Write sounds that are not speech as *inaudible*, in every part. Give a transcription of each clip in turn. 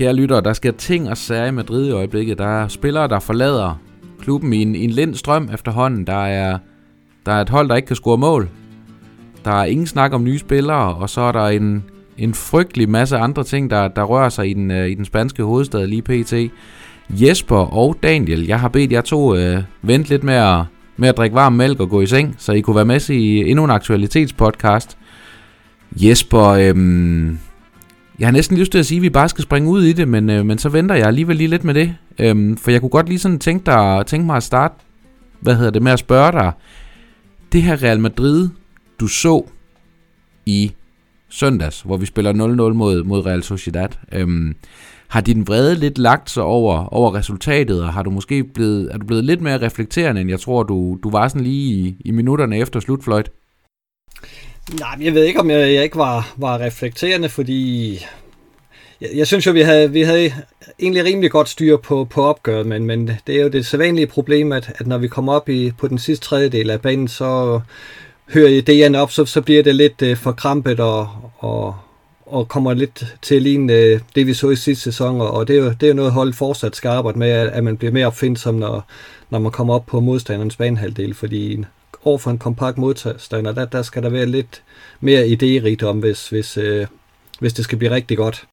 Kære lyttere, der sker ting og sager i Madrid i øjeblikket. Der er spillere, der forlader klubben i en, i en lind strøm efterhånden. Der er, der er et hold, der ikke kan score mål. Der er ingen snak om nye spillere, og så er der en, en frygtelig masse andre ting, der, der rører sig i den, øh, i den spanske hovedstad lige pt. Jesper og Daniel, jeg har bedt jer to øh, vente lidt med at, med at drikke varm mælk og gå i seng, så I kunne være med i endnu en aktualitetspodcast. Jesper, øhm, jeg har næsten lyst til at sige, at vi bare skal springe ud i det, men, øh, men så venter jeg alligevel lige lidt med det. Øhm, for jeg kunne godt lige sådan tænke, dig, tænke mig at starte hvad hedder det, med at spørge dig. Det her Real Madrid, du så i søndags, hvor vi spiller 0-0 mod, mod Real Sociedad. Øhm, har din vrede lidt lagt sig over, over resultatet, og har du måske blevet, er du blevet lidt mere reflekterende, end jeg tror, du, du var sådan lige i, i minutterne efter slutfløjt? Nej, men jeg ved ikke, om jeg, jeg ikke var, var reflekterende, fordi jeg, jeg synes jo, vi havde, vi havde egentlig rimelig godt styr på, på opgøret, men, men det er jo det sædvanlige problem, at, at når vi kommer op i, på den sidste tredjedel af banen, så hører idéerne op, så, så bliver det lidt uh, forkrampet og, og, og kommer lidt til at ligne øh, det, vi så i sidste sæson, og det er jo, det er noget, hold fortsat skal arbejde med, at, at man bliver mere opfindsom, når, når man kommer op på modstanderens banehalvdel, fordi over for en kompakt modstander, der, der skal der være lidt mere idérigdom, hvis, hvis, øh, hvis det skal blive rigtig godt.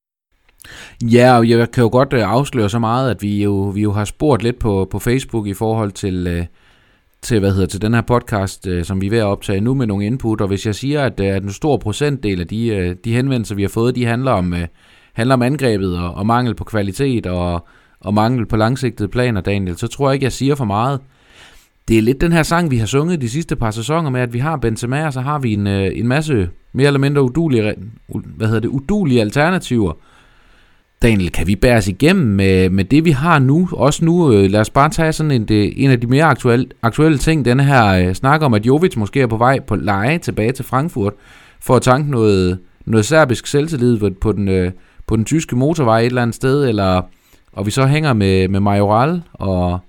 Ja, og jeg kan jo godt øh, afsløre så meget, at vi jo, vi jo har spurgt lidt på, på Facebook i forhold til, øh, til, hvad hedder, til den her podcast, øh, som vi er ved at optage nu med nogle input, og hvis jeg siger, at, øh, at en stor procentdel af de, øh, de henvendelser, vi har fået, de handler om, øh, handler om angrebet og, og mangel på kvalitet og, og mangel på langsigtede planer, Daniel, så tror jeg ikke, jeg siger for meget det er lidt den her sang, vi har sunget de sidste par sæsoner med, at vi har Benzema, og så har vi en, øh, en masse mere eller mindre udulige, hvad hedder det, udulige alternativer. Daniel, kan vi bære os igennem med, med det, vi har nu? Også nu, øh, lad os bare tage sådan en, det, øh, en af de mere aktuelle, aktuelle ting. Denne her øh, snak om, at Jovic måske er på vej på leje tilbage til Frankfurt for at tanke noget, noget serbisk selvtillid på, den, øh, på den tyske motorvej et eller andet sted, eller, og vi så hænger med, med Majoral og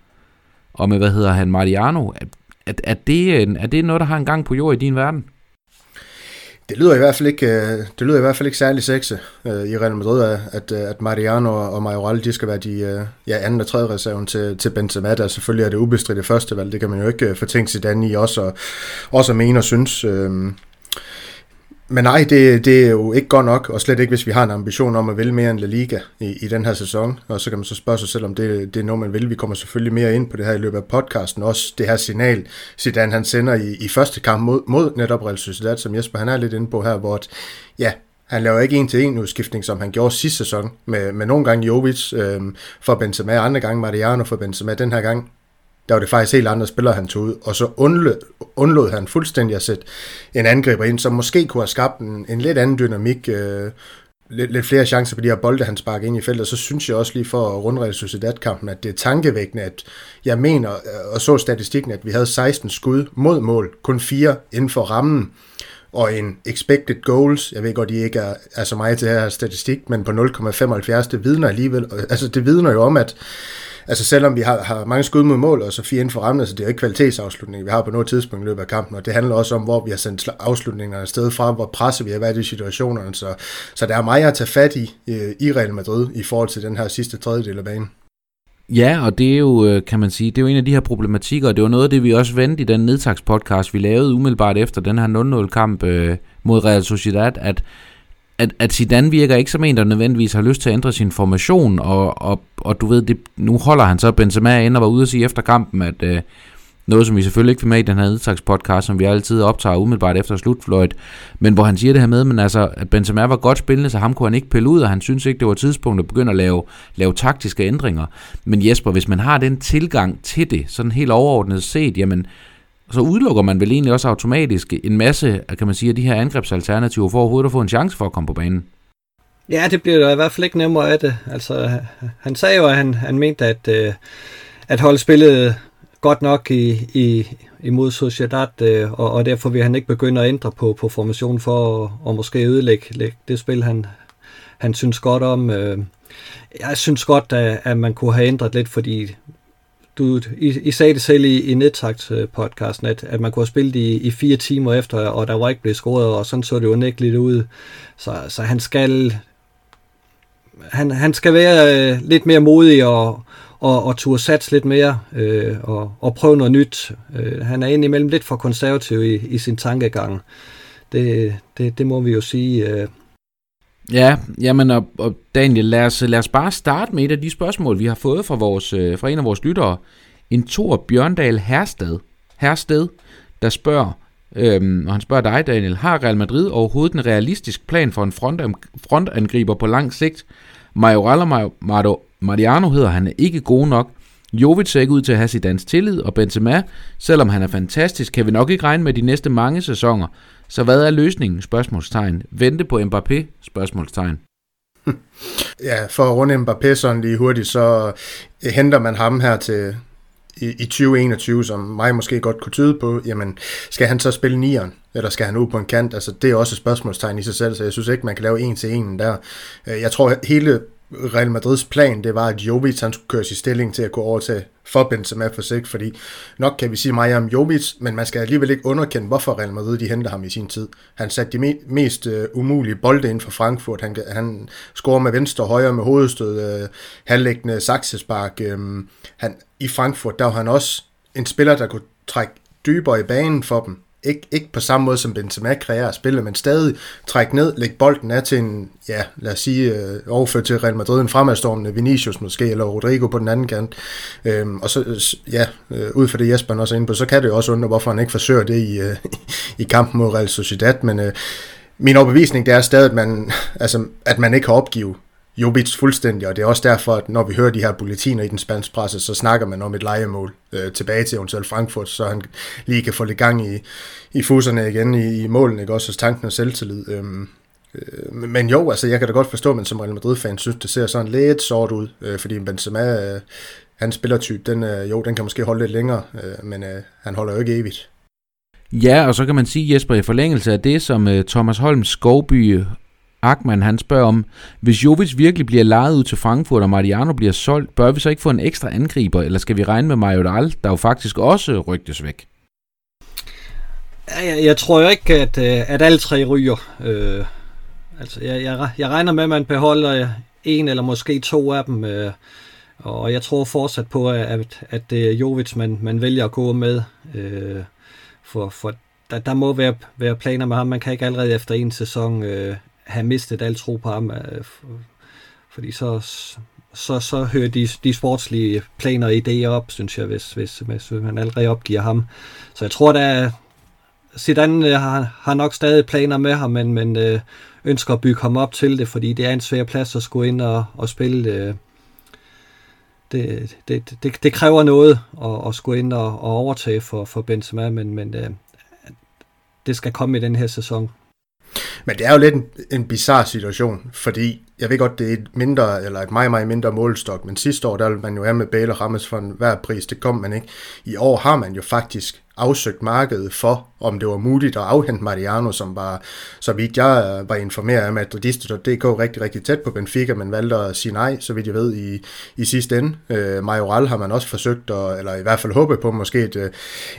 og med, hvad hedder han, Mariano. Er, er, er, det, er det noget, der har en gang på jord i din verden? Det lyder i hvert fald ikke, øh, det lyder i hvert fald ikke særlig sexy uh, i Real Madrid, at, at øh, Mariano og Majoral, de skal være de ja, anden og tredje reserven til, til Benzema, der selvfølgelig er det ubestridte første valg. Det kan man jo ikke fortænke sig i også, og, også at mene og synes. Øh, men nej, det, det er jo ikke godt nok, og slet ikke, hvis vi har en ambition om at vælge mere end La Liga i, i den her sæson. Og så kan man så spørge sig selv, om det, det er noget, man vil. Vi kommer selvfølgelig mere ind på det her i løbet af podcasten. Også det her signal, Zidane han sender i, i første kamp mod, mod netop Real Sociedad, som Jesper han er lidt inde på her, hvor at, ja, han laver ikke en til en udskiftning, som han gjorde sidste sæson, med, med nogle gange Jovic øh, for Benzema, andre gange Mariano for Benzema. Den her gang der var det faktisk helt andre spillere, han tog ud, og så undlod, undlod han fuldstændig at sætte en angriber ind, som måske kunne have skabt en, en lidt anden dynamik, øh, lidt, lidt flere chancer på de her bolde, han sparker ind i feltet, så synes jeg også lige for at runde Sociedad-kampen, at det er tankevækkende, at jeg mener, øh, og så statistikken, at vi havde 16 skud mod mål, kun fire inden for rammen, og en expected goals, jeg ved godt, de ikke er, er så meget til her statistik, men på 0,75, det vidner alligevel, altså det vidner jo om, at altså selvom vi har, har mange skud mod mål, og så fire inden for rammen, så det er jo ikke kvalitetsafslutning, vi har på noget tidspunkt i løbet af kampen, og det handler også om, hvor vi har sendt afslutningerne afsted fra, hvor presset vi har været i situationerne, så, så der er meget at tage fat i øh, i Real Madrid i forhold til den her sidste tredjedel af banen. Ja, og det er jo, øh, kan man sige, det er jo en af de her problematikker, og det var noget af det, vi også vendte i den nedtagspodcast, vi lavede umiddelbart efter den her 0-0-kamp øh, mod Real Sociedad, at at, at Zidane virker ikke som en, der nødvendigvis har lyst til at ændre sin formation, og, og, og du ved, det, nu holder han så Benzema ind og var ude at sige efter kampen, at øh, noget, som vi selvfølgelig ikke fik med i den her nedtagspodcast, som vi altid optager umiddelbart efter slutfløjt, men hvor han siger det her med, men altså, at Benzema var godt spillende, så ham kunne han ikke pille ud, og han synes ikke, det var tidspunkt at begynde at lave, lave taktiske ændringer. Men Jesper, hvis man har den tilgang til det, sådan helt overordnet set, jamen, så udelukker man vel egentlig også automatisk en masse, kan man sige, af de her angrebsalternativer for overhovedet at få en chance for at komme på banen. Ja, det bliver da i hvert fald ikke nemmere af det. Altså, han sagde jo, at han, han mente, at, øh, at holde spillet godt nok i, i, imod Sociedad, øh, og, og derfor vil han ikke begynde at ændre på, på formationen for at, og måske ødelægge det spil, han, han synes godt om. Øh, jeg synes godt, at, at man kunne have ændret lidt, fordi du, I, I sagde det selv i, i Nettakt-podcasten, at, at man kunne have spillet i, i fire timer efter, og der var ikke blevet scoret, og sådan så det jo lidt ud. Så, så han skal han, han skal være øh, lidt mere modig og, og, og turde satse lidt mere øh, og, og prøve noget nyt. Øh, han er indimellem lidt for konservativ i, i sin tankegang. Det, det, det må vi jo sige. Øh. Ja, jamen og, og Daniel, lad os, lad os bare starte med et af de spørgsmål, vi har fået fra, vores, øh, fra en af vores lyttere. En Thor Bjørndal Hersted, Hersted der spørger, øhm, og han spørger dig, Daniel, har Real Madrid overhovedet en realistisk plan for en frontangriber på lang sigt? Majoral og Mariano hedder han er ikke god nok. Jovic ser ikke ud til at have sit dans tillid, og Benzema, selvom han er fantastisk, kan vi nok ikke regne med de næste mange sæsoner. Så hvad er løsningen? Spørgsmålstegn. Vente på Mbappé? Spørgsmålstegn. *laughs* Ja, for at runde Mbappé sådan lige hurtigt, så henter man ham her til i, i 2021, som mig måske godt kunne tyde på, jamen, skal han så spille nieren, eller skal han ud på en kant? Altså, det er også et spørgsmålstegn i sig selv, så jeg synes ikke, man kan lave en til en der. Øh, jeg tror, hele Real Madrids plan, det var, at Jovic han skulle køres i stilling til at gå over til for Benzema på sigt, fordi nok kan vi sige meget om Jovic, men man skal alligevel ikke underkende, hvorfor Real Madrid de henter ham i sin tid. Han satte de me- mest uh, umulige bolde ind for Frankfurt. Han, han scorer med venstre og højre med hovedstød, uh, halvlæggende saksespark. Um, han, I Frankfurt, der var han også en spiller, der kunne trække dybere i banen for dem. Ikke, ikke på samme måde som Benzema kreerer spillet, men stadig trække ned, lægge bolden af til en, ja, lad os sige, øh, overført til Real Madrid, en fremadstormende Vinicius måske, eller Rodrigo på den anden kant. Øhm, og så, ja, øh, ud fra det Jesper også er inde på, så kan det jo også undre, hvorfor han ikke forsøger det i, øh, *laughs* i kampen mod Real Sociedad, men øh, min overbevisning det er stadig, at man, *laughs* altså, at man ikke har opgivet Jovic fuldstændig, og det er også derfor, at når vi hører de her bulletiner i den spanske presse, så snakker man om et legemål øh, tilbage til eventuelt Frankfurt, så han lige kan få lidt gang i, i fuserne igen i, i målen, ikke? også hos tanken og selvtillid. Øhm, øh, men jo, altså jeg kan da godt forstå, at man som Real Madrid-fan synes, det ser sådan lidt sort ud, øh, fordi Benzema, øh, hans spillertype, den, øh, jo, den kan måske holde lidt længere, øh, men øh, han holder jo ikke evigt. Ja, og så kan man sige, Jesper, i forlængelse af det, som øh, Thomas Holm Skovby Akman han spørger om, hvis Jovic virkelig bliver lejet ud til Frankfurt, og Mariano bliver solgt, bør vi så ikke få en ekstra angriber, eller skal vi regne med Majoral, der jo faktisk også rygtes væk? Jeg, jeg tror jo ikke, at, øh, at alle tre ryger. Øh, altså, jeg, jeg, jeg regner med, at man beholder en eller måske to af dem, øh, og jeg tror fortsat på, at, at det er Jovic, man, man vælger at gå med. Øh, for, for der, der må være, være planer med ham. Man kan ikke allerede efter en sæson øh, have mistet al tro på ham, øh, fordi så, så, så hører de, de sportslige planer og idéer op, synes jeg, hvis, hvis, hvis man allerede opgiver ham. Så jeg tror, der Zidane øh, har, har nok stadig planer med ham, men, men øh, ønsker at bygge ham op til det, fordi det er en svær plads at skulle ind og, og spille. Øh, det, det, det, det kræver noget at, at skulle ind og, og overtage for, for Benzema, men, men øh, det skal komme i den her sæson. Men det er jo lidt en, en bizarre situation, fordi jeg ved godt, det er et mindre, eller et meget, meget mindre målstok, men sidste år, der ville man jo have med Bale og Rammes for en hver pris, det kom man ikke. I år har man jo faktisk afsøgt markedet for, om det var muligt at afhente Mariano, som var, så vidt jeg øh, var informeret af Madridista.dk, rigtig, rigtig tæt på Benfica, men valgte at sige nej, så vidt jeg ved, i, i sidste ende. Øh, Majoral har man også forsøgt, at, eller i hvert fald håbet på, måske et, øh,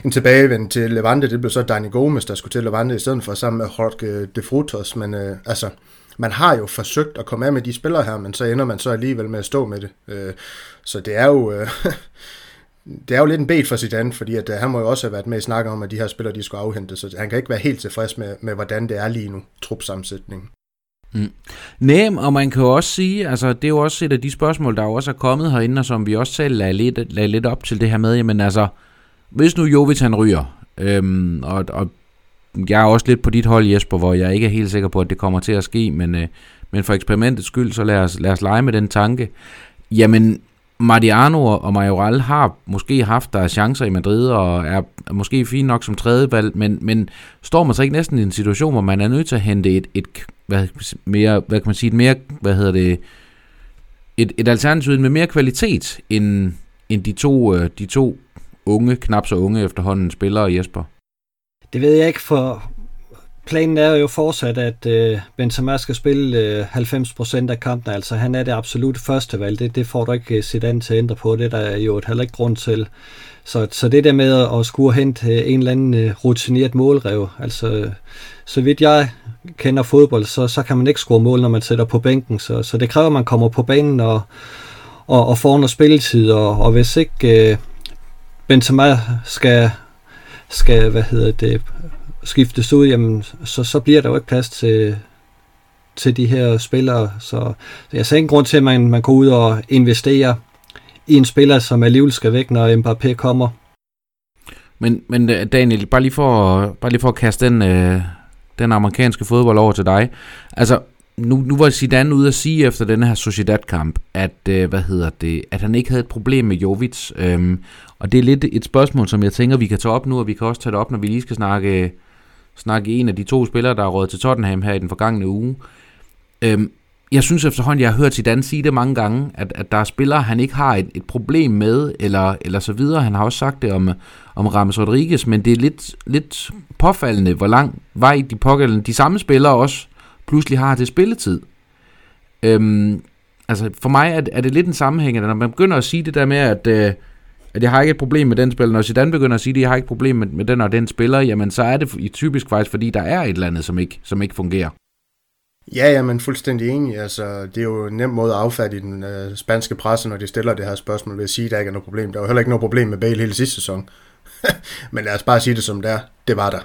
en tilbagevend til Levante. Det blev så Dani Gomes, der skulle til Levante i stedet for, sammen med Jorge de Frutos, men øh, altså, man har jo forsøgt at komme af med de spillere her, men så ender man så alligevel med at stå med det. Øh, så det er jo... Øh, *laughs* det er jo lidt en bed for Zidane, fordi at, øh, han må jo også have været med i snakke om, at de her spillere, de skulle afhente, så han kan ikke være helt tilfreds med, med hvordan det er lige nu, trupsammensætningen. Mm. Nem, og man kan jo også sige, altså det er jo også et af de spørgsmål, der jo også er kommet herinde, og som vi også selv lagde lidt, lagde lidt op til det her med, jamen altså, hvis nu Jovic han ryger, øhm, og, og jeg er også lidt på dit hold, Jesper, hvor jeg ikke er helt sikker på, at det kommer til at ske, men, øh, men for eksperimentets skyld, så lad os, lad os lege med den tanke. Jamen, Mariano og Majoral har måske haft der chancer i Madrid, og er måske fint nok som tredjevalg, men, men står man så ikke næsten i en situation, hvor man er nødt til at hente et, et hvad, mere, hvad kan man sige, et mere, hvad hedder det, et, et alternativ med mere kvalitet, end, end de, to, øh, de to unge, knap så unge efterhånden spillere, Jesper? Det ved jeg ikke, for planen er jo fortsat, at øh, Benzema skal spille øh, 90% af kampen. Altså han er det absolutte første valg. Det, det får du ikke øh, sit andet til at ændre på. Det der er jo et heller ikke grund til. Så, så det der med at skulle hente øh, en eller anden øh, rutineret målrev, altså så vidt jeg kender fodbold, så, så kan man ikke score mål, når man sætter på bænken. Så, så det kræver, at man kommer på banen og, og, og får noget spilletid. Og, og hvis ikke øh, Benzema skal, skal hvad hedder det, skiftes ud, jamen, så, så bliver der jo ikke plads til, til de her spillere. Så jeg ser ingen grund til, at man, man går ud og investerer i en spiller, som alligevel skal væk, når Mbappé kommer. Men, men øh, Daniel, bare lige for, bare lige for at kaste den, øh, den amerikanske fodbold over til dig. Altså, nu, nu var Zidane ude at sige efter den her Sociedad-kamp, at, øh, hvad hedder det, at han ikke havde et problem med Jovic. Øhm, og det er lidt et spørgsmål, som jeg tænker, vi kan tage op nu, og vi kan også tage det op, når vi lige skal snakke, snakke en af de to spillere, der er råd til Tottenham her i den forgangne uge. Øhm, jeg synes efterhånden, jeg har hørt Zidane sige det mange gange, at, at der er spillere, han ikke har et, et problem med, eller, eller så videre. Han har også sagt det om, om Rames Rodriguez, men det er lidt, lidt påfaldende, hvor lang vej de pågældende, de samme spillere også, pludselig har til spilletid. Øhm, altså for mig er, er det lidt en sammenhæng, at når man begynder at sige det der med, at, øh, at jeg har ikke et problem med den spiller, når Zidane begynder at sige, at jeg har ikke et problem med, med den og den spiller, jamen så er det typisk faktisk, fordi der er et eller andet, som ikke, som ikke fungerer. Ja, ja, men fuldstændig enig. Altså, det er jo en nem måde at affatte i den øh, spanske presse, når de stiller det her spørgsmål ved at sige, at der ikke er noget problem. Der var heller ikke noget problem med Bale hele sidste sæson. *laughs* men lad os bare sige det som det er. Det var der.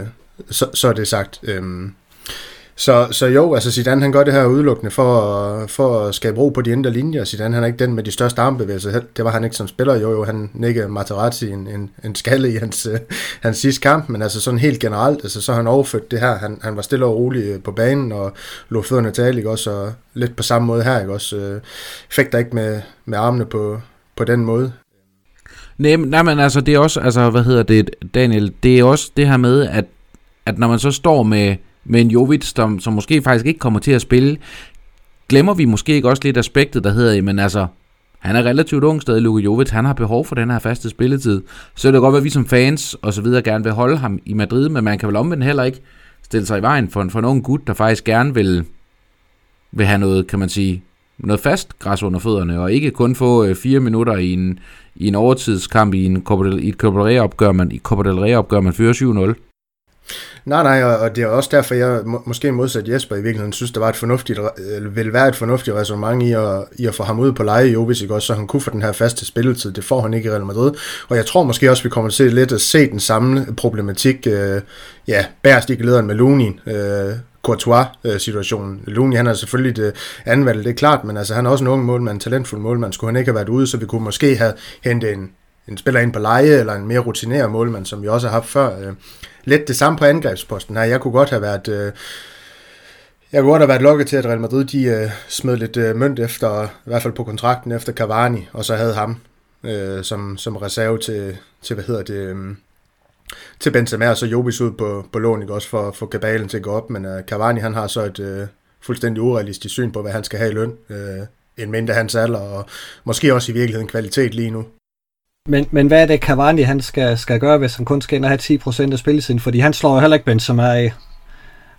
Øh, så, så er det sagt. Øh, så, så jo, altså Zidane han gør det her udelukkende for, for at skabe ro på de indre linjer. Zidane han er ikke den med de største armbevægelser. Det var han ikke som spiller. Jo, jo, han nikkede Materazzi en, en, en skalle i hans, øh, hans sidste kamp, men altså sådan helt generelt, altså så har han overført det her. Han, han var stille og rolig øh, på banen og lå fødderne tale, ikke også? Og lidt på samme måde her, ikke også? Uh, fik der ikke med, med armene på, på den måde. Nej, nej, men altså, det er også, altså, hvad hedder det, Daniel, det er også det her med, at, at når man så står med, med en Jovic, som, som måske faktisk ikke kommer til at spille, glemmer vi måske ikke også lidt aspektet, der hedder, men altså, han er relativt ung stadig, Luka Jovic, han har behov for den her faste spilletid. Så det kan godt være, at vi som fans og så videre gerne vil holde ham i Madrid, men man kan vel omvendt heller ikke stille sig i vejen for en, for en ung gut, der faktisk gerne vil, vil have noget, kan man sige, noget fast græs under fødderne, og ikke kun få øh, fire minutter i en, i en overtidskamp i, en i et Copa del Rey opgør, man, i Copa del Rey opgør, man fører 7-0. Nej, nej, og det er også derfor, jeg må, måske modsat Jesper i virkeligheden synes, der var et fornuftigt, vil være et fornuftigt resonemang i at, i at få ham ud på leje i Obis, ikke også, så han kunne få den her faste spilletid. Det får han ikke i Real Madrid. Og jeg tror måske også, vi kommer til lidt at se den samme problematik, øh, ja, bærst i lederen med Lunin, øh, Courtois-situationen. Øh, Luni, han er selvfølgelig det anden valg, det er klart, men altså, han er også en ung målmand, en talentfuld målmand. Skulle han ikke have været ude, så vi kunne måske have hentet en, en spiller ind på leje, eller en mere rutineret målmand, som vi også har haft før. Øh, lidt det samme på angrebsposten Nej, Jeg kunne godt have været... Øh, jeg kunne godt have været lukket til, at Real Madrid de, øh, smed lidt øh, mønt efter, i hvert fald på kontrakten efter Cavani, og så havde ham øh, som, som reserve til, til, hvad hedder det, øh, til Benzema, og så Jobis ud på, på lån, ikke også for, for kabalen til at gå op, men øh, Cavani han har så et øh, fuldstændig urealistisk syn på, hvad han skal have i løn, øh, en mindre hans alder, og måske også i virkeligheden kvalitet lige nu. Men, men hvad er det, Cavani han skal, skal gøre, hvis han kun skal ind og have 10% af spilletiden? Fordi han slår jo heller ikke Benzema af.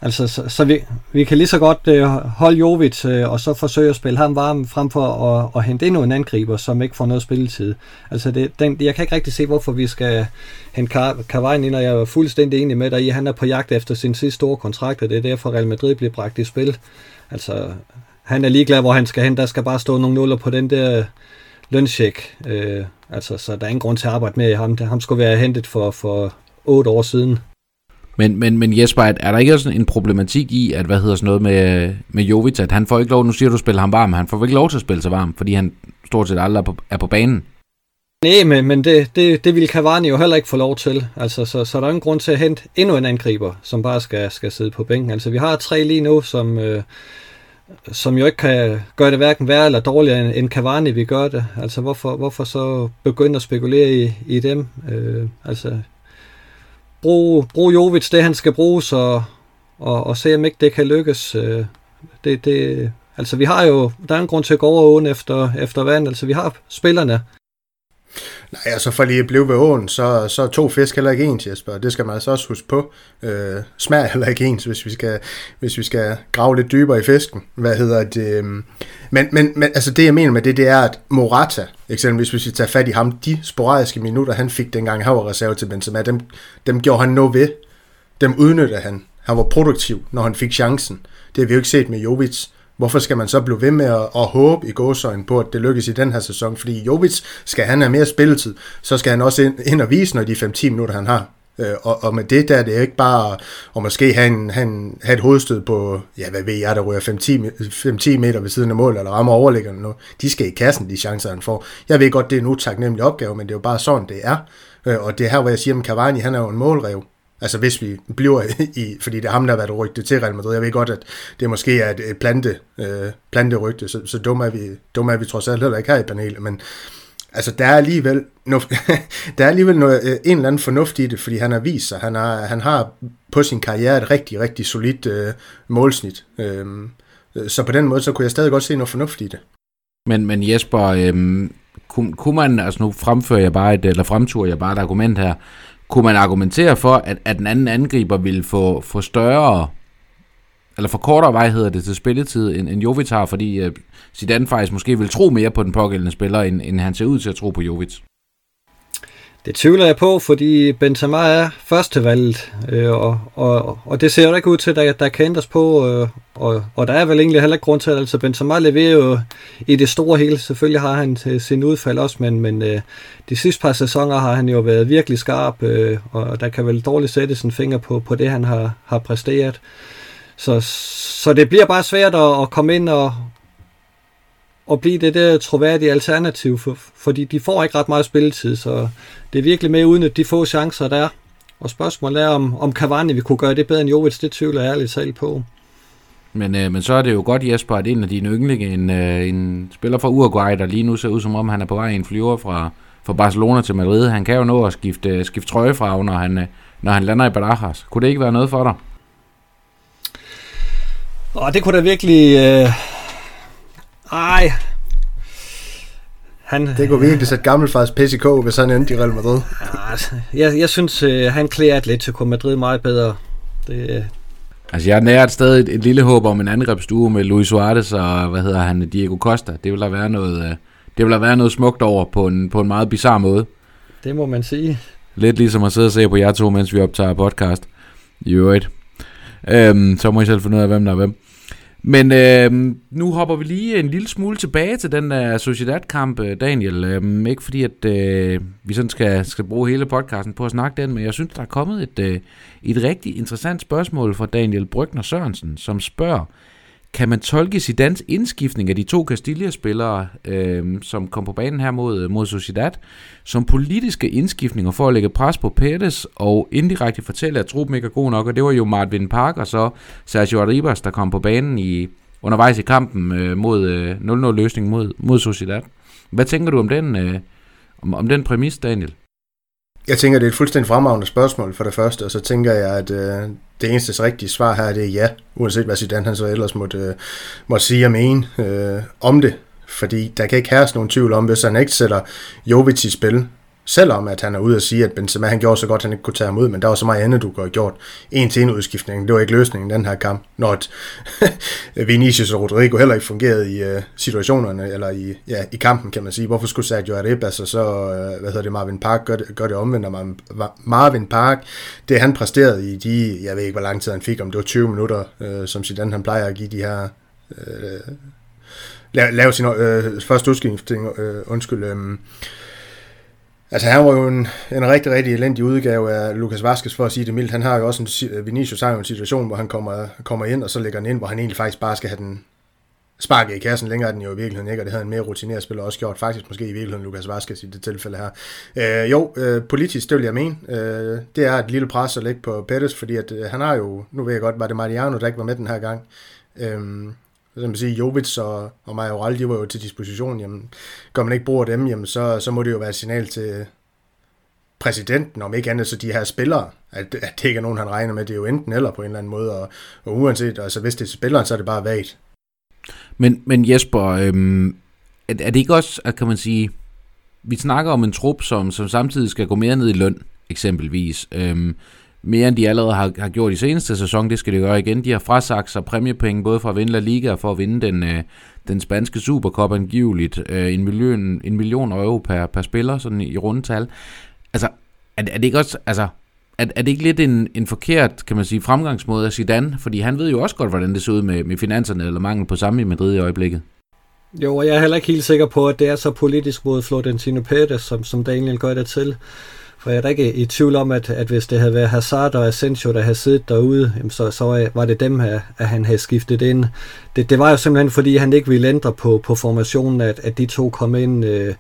Altså, så, så vi, vi kan lige så godt øh, holde Jovic øh, og så forsøge at spille ham varm frem for at, at hente endnu en angriber, som ikke får noget spilletid. Altså, det, den, jeg kan ikke rigtig se, hvorfor vi skal hente Cavani ind, og jeg er fuldstændig enig med dig i, han er på jagt efter sin sidste store kontrakt, og det er derfor Real Madrid bliver bragt i spil. Altså, han er ligeglad, hvor han skal hen. Der skal bare stå nogle nuller på den der løncheck. Øh, altså, så der er ingen grund til at arbejde med ham. Ham skulle være hentet for, for otte år siden. Men, men, men Jesper, er der ikke også en problematik i, at hvad hedder sådan noget med, med Jovic, at han får ikke lov, nu siger du, spiller ham varm, han får ikke lov til at spille sig varm, fordi han stort set aldrig er på, er på banen? Nej, men, men det, det, det vil Cavani jo heller ikke få lov til. Altså, så, så der er ingen grund til at hente endnu en angriber, som bare skal, skal sidde på bænken. Altså, vi har tre lige nu, som, øh, som jo ikke kan gøre det hverken værre eller dårligere end Cavani vi gør det. Altså hvorfor, hvorfor så begynde at spekulere i, i dem? Øh, altså brug, brug Jovic det han skal bruges og, og, og se om ikke det kan lykkes. Øh, det, det, altså vi har jo, der er en grund til at gå over åen efter, efter vand, altså vi har spillerne. Nej, altså for lige at blive ved åen, så, så er to fisk heller ikke ens, Jesper. Det skal man altså også huske på. Øh, smager heller ikke ens, hvis vi, skal, hvis vi skal grave lidt dybere i fisken. Hvad hedder det? Øhm, men, men, men altså det, jeg mener med det, det er, at Morata, eksempelvis hvis vi tager fat i ham, de sporadiske minutter, han fik dengang, han var reserve til Benzema, dem, dem gjorde han noget ved. Dem udnyttede han. Han var produktiv, når han fik chancen. Det har vi jo ikke set med Jovic. Hvorfor skal man så blive ved med at, at håbe i gåsøjne på, at det lykkes i den her sæson? Fordi Jovic skal han have mere spilletid, så skal han også ind, ind og vise, når de 5-10 minutter, han har. Øh, og, og med det der, det er ikke bare at måske have, en, have, en, have et hovedstød på, ja, hvad ved jeg, der ryger 5-10 meter ved siden af mål, eller rammer overliggende nu. De skal i kassen, de chancer, han får. Jeg ved godt, det er en utaknemmelig opgave, men det er jo bare sådan, det er. Øh, og det er her, hvor jeg siger, at Cavani, han er jo en målrev. Altså hvis vi bliver i, fordi det er ham, der har været rygtet til Real Madrid. Jeg ved godt, at det måske er et plante, øh, planterygte, så, så dumme er, vi, dumme er vi trods alt heller ikke her i panelet, men altså der er alligevel, no, *laughs* der er alligevel noget, øh, en eller anden fornuft i det, fordi han har vist sig, han har, han har på sin karriere et rigtig, rigtig solidt øh, målsnit. Øh, så på den måde, så kunne jeg stadig godt se noget fornuft i det. Men, men Jesper, øh, kunne, kunne man, altså nu fremfører jeg bare et, eller fremturer jeg bare et argument her, kunne man argumentere for, at, at den anden angriber ville få, få større, eller for kortere vej hedder det til spilletid, end, end Jovic har, fordi uh, Zidane faktisk måske vil tro mere på den pågældende spiller, end, end han ser ud til at tro på Jovic. Det tvivler jeg på, fordi Benzema er førstevalget, øh, og, og, og det ser jo ikke ud til, at der, kan ændres på, øh, og, og der er vel egentlig heller ikke grund til, at altså Benzema leverer jo i det store hele. Selvfølgelig har han sin udfald også, men, men øh, de sidste par sæsoner har han jo været virkelig skarp, øh, og der kan vel dårligt sætte sin finger på, på det, han har, har præsteret. Så, så det bliver bare svært at, at komme ind og, at blive det der troværdige alternativ, for, fordi de får ikke ret meget spilletid, så det er virkelig med uden at de få chancer, der er. Og spørgsmålet er, om, om Cavani vi kunne gøre det bedre end Jovic, det tvivler jeg ærligt talt på. Men, øh, men så er det jo godt, Jesper, at en af dine yndlinge, en, øh, en spiller fra Uruguay, der lige nu ser ud som om, han er på vej i en flyver fra, fra Barcelona til Madrid. Han kan jo nå at skifte, skifte trøje fra, når han, øh, når han lander i Barajas. Kunne det ikke være noget for dig? Åh, det kunne da virkelig... Øh ej. Han, det kunne virkelig sætte gammelfars pis i kog, hvis han endte i Real Madrid. Altså, jeg, jeg synes, uh, han klæder Atletico Madrid meget bedre. Det, Altså, jeg nærer stadig et, et lille håb om en angrebsstue med Luis Suarez og, hvad hedder han, Diego Costa. Det vil der være noget, uh, det vil der være noget smukt over på en, på en meget bizarre måde. Det må man sige. Lidt ligesom at sidde og se på jer to, mens vi optager podcast. I øvrigt. Øhm, så må I selv finde ud af, hvem der er hvem. Men øh, nu hopper vi lige en lille smule tilbage til den der Sociedad-kamp, øh, Daniel. Øh, ikke fordi, at øh, vi sådan skal, skal bruge hele podcasten på at snakke den, men jeg synes, der er kommet et, øh, et rigtig interessant spørgsmål fra Daniel Brygner Sørensen, som spørger, kan man tolke Zidans indskiftning af de to Castilla-spillere, øh, som kom på banen her mod, øh, mod Sociedad, som politiske indskiftninger for at lægge pres på Pérez og indirekte fortælle, at truppen ikke er god nok, og det var jo Martin Park og så Sergio Arribas, der kom på banen i undervejs i kampen øh, mod øh, 0-0-løsningen mod, mod Sociedad. Hvad tænker du om den, øh, om, om den præmis, Daniel? Jeg tænker, det er et fuldstændig fremragende spørgsmål for det første, og så tænker jeg, at øh, det eneste rigtige svar her, det er ja, uanset hvad Zidane han så ellers måtte, øh, måtte sige og mene øh, om det. Fordi der kan ikke herres nogen tvivl om, hvis han ikke sætter Jovic i spil, Selvom at han er ude at sige, at Benzema han gjorde så godt, at han ikke kunne tage ham ud, men der var så meget andet, du kunne have gjort. En til en udskiftning, det var ikke løsningen den her kamp. Når at *laughs* Vinicius og Rodrigo heller ikke fungerede i uh, situationerne, eller i, ja, i kampen, kan man sige. Hvorfor skulle Sergio Arribas og så, uh, hvad hedder det, Marvin Park gør det, gør det omvendt, Marvin, Marvin Park, det han præsterede i de, jeg ved ikke, hvor lang tid han fik, om det var 20 minutter, uh, som Zidane han plejer at give de her, uh, lave, sin uh, første udskiftning, uh, undskyld, um, Altså han var jo en, en rigtig, rigtig elendig udgave af Lukas Vaskes, for at sige det mildt. Han har jo også en, Vinicius har jo en situation, hvor han kommer, kommer ind, og så lægger han ind, hvor han egentlig faktisk bare skal have den sparket i kassen. Længere den jo i virkeligheden ikke, og det havde en mere rutineret spiller også gjort. Faktisk måske i virkeligheden Lukas Vaskes i det tilfælde her. Øh, jo, øh, politisk, det vil jeg mene. Øh, det er et lille pres at lægge på Pettis, fordi at, øh, han har jo, nu ved jeg godt, var det Mariano, der ikke var med den her gang. Øh, som man siger, Jovic og, og Majoral, de var jo til disposition, jamen, gør man ikke bruger dem, jamen, så, så må det jo være et signal til præsidenten, om ikke andet, så de her spillere, at, at det ikke er nogen, han regner med, det er jo enten eller på en eller anden måde, og, og uanset, altså hvis det er spilleren, så er det bare vagt. Men, men Jesper, øhm, er, er det ikke også, at kan man sige, vi snakker om en trup, som, som samtidig skal gå mere ned i løn, eksempelvis. Øhm, mere end de allerede har, har gjort i seneste sæson, det skal de gøre igen. De har frasagt sig præmiepenge både for at vinde La Liga og for at vinde den, øh, den spanske Supercup angiveligt. Øh, en, million, en million euro per, per spiller, sådan i rundtal. Altså, er, er det ikke også, altså, er, er det ikke lidt en, en forkert, kan man sige, fremgangsmåde af Zidane? Fordi han ved jo også godt, hvordan det ser ud med, med finanserne, eller mangel på samme i Madrid i øjeblikket. Jo, og jeg er heller ikke helt sikker på, at det er så politisk mod Florentino Pérez, som, som Daniel gør det til. For jeg er da ikke i tvivl om, at, at hvis det havde været Hazard og Asensio, der havde siddet derude, så, så var det dem, at, at han havde skiftet ind. Det, det var jo simpelthen, fordi han ikke ville ændre på, på formationen, at, at de to kom ind. Øh,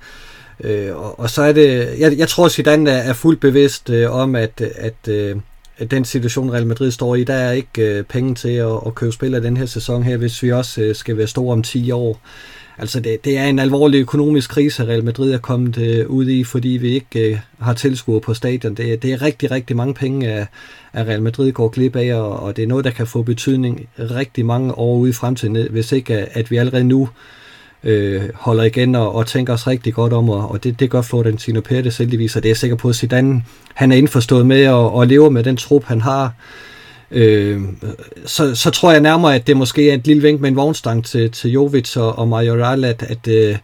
øh, og, og så er det, jeg, jeg tror, Zidane er, er fuldt bevidst øh, om, at, at, øh, at den situation, Real Madrid står i, der er ikke øh, penge til at, at købe spillere den her sæson her, hvis vi også øh, skal være store om 10 år. Altså det, det er en alvorlig økonomisk krise, Real Madrid er kommet øh, ud i, fordi vi ikke øh, har tilskuer på stadion. Det, det er rigtig, rigtig mange penge, at, at Real Madrid går glip af, og, og det er noget, der kan få betydning rigtig mange år ude i fremtiden, hvis ikke at vi allerede nu øh, holder igen og, og tænker os rigtig godt om, og, og det, det gør Florentino Pérez heldigvis, og det er jeg sikker på, at Zidane han er indforstået med og, og lever med den trup, han har øh, så, så tror jeg nærmere, at det måske er et lille vink med en vognstang til, til Jovic og, og Majoral, at, at øh,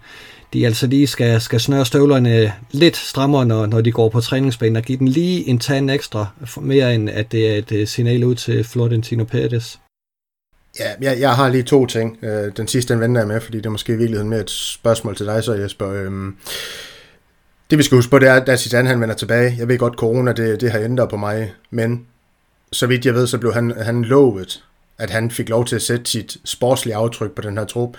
de altså lige skal, skal snøre støvlerne lidt strammere, når, når de går på træningsbanen, og give den lige en tand ekstra, mere end at det er et øh, signal ud til Florentino Pérez. Ja, jeg, jeg har lige to ting. Øh, den sidste, den venter jeg med, fordi det er måske i virkeligheden mere et spørgsmål til dig, så Jesper. Øhm, det vi skal huske på, det er, at Zidane han vender tilbage. Jeg ved godt, corona det, det har ændret på mig, men så vidt jeg ved, så blev han, han lovet, at han fik lov til at sætte sit sportslige aftryk på den her trup.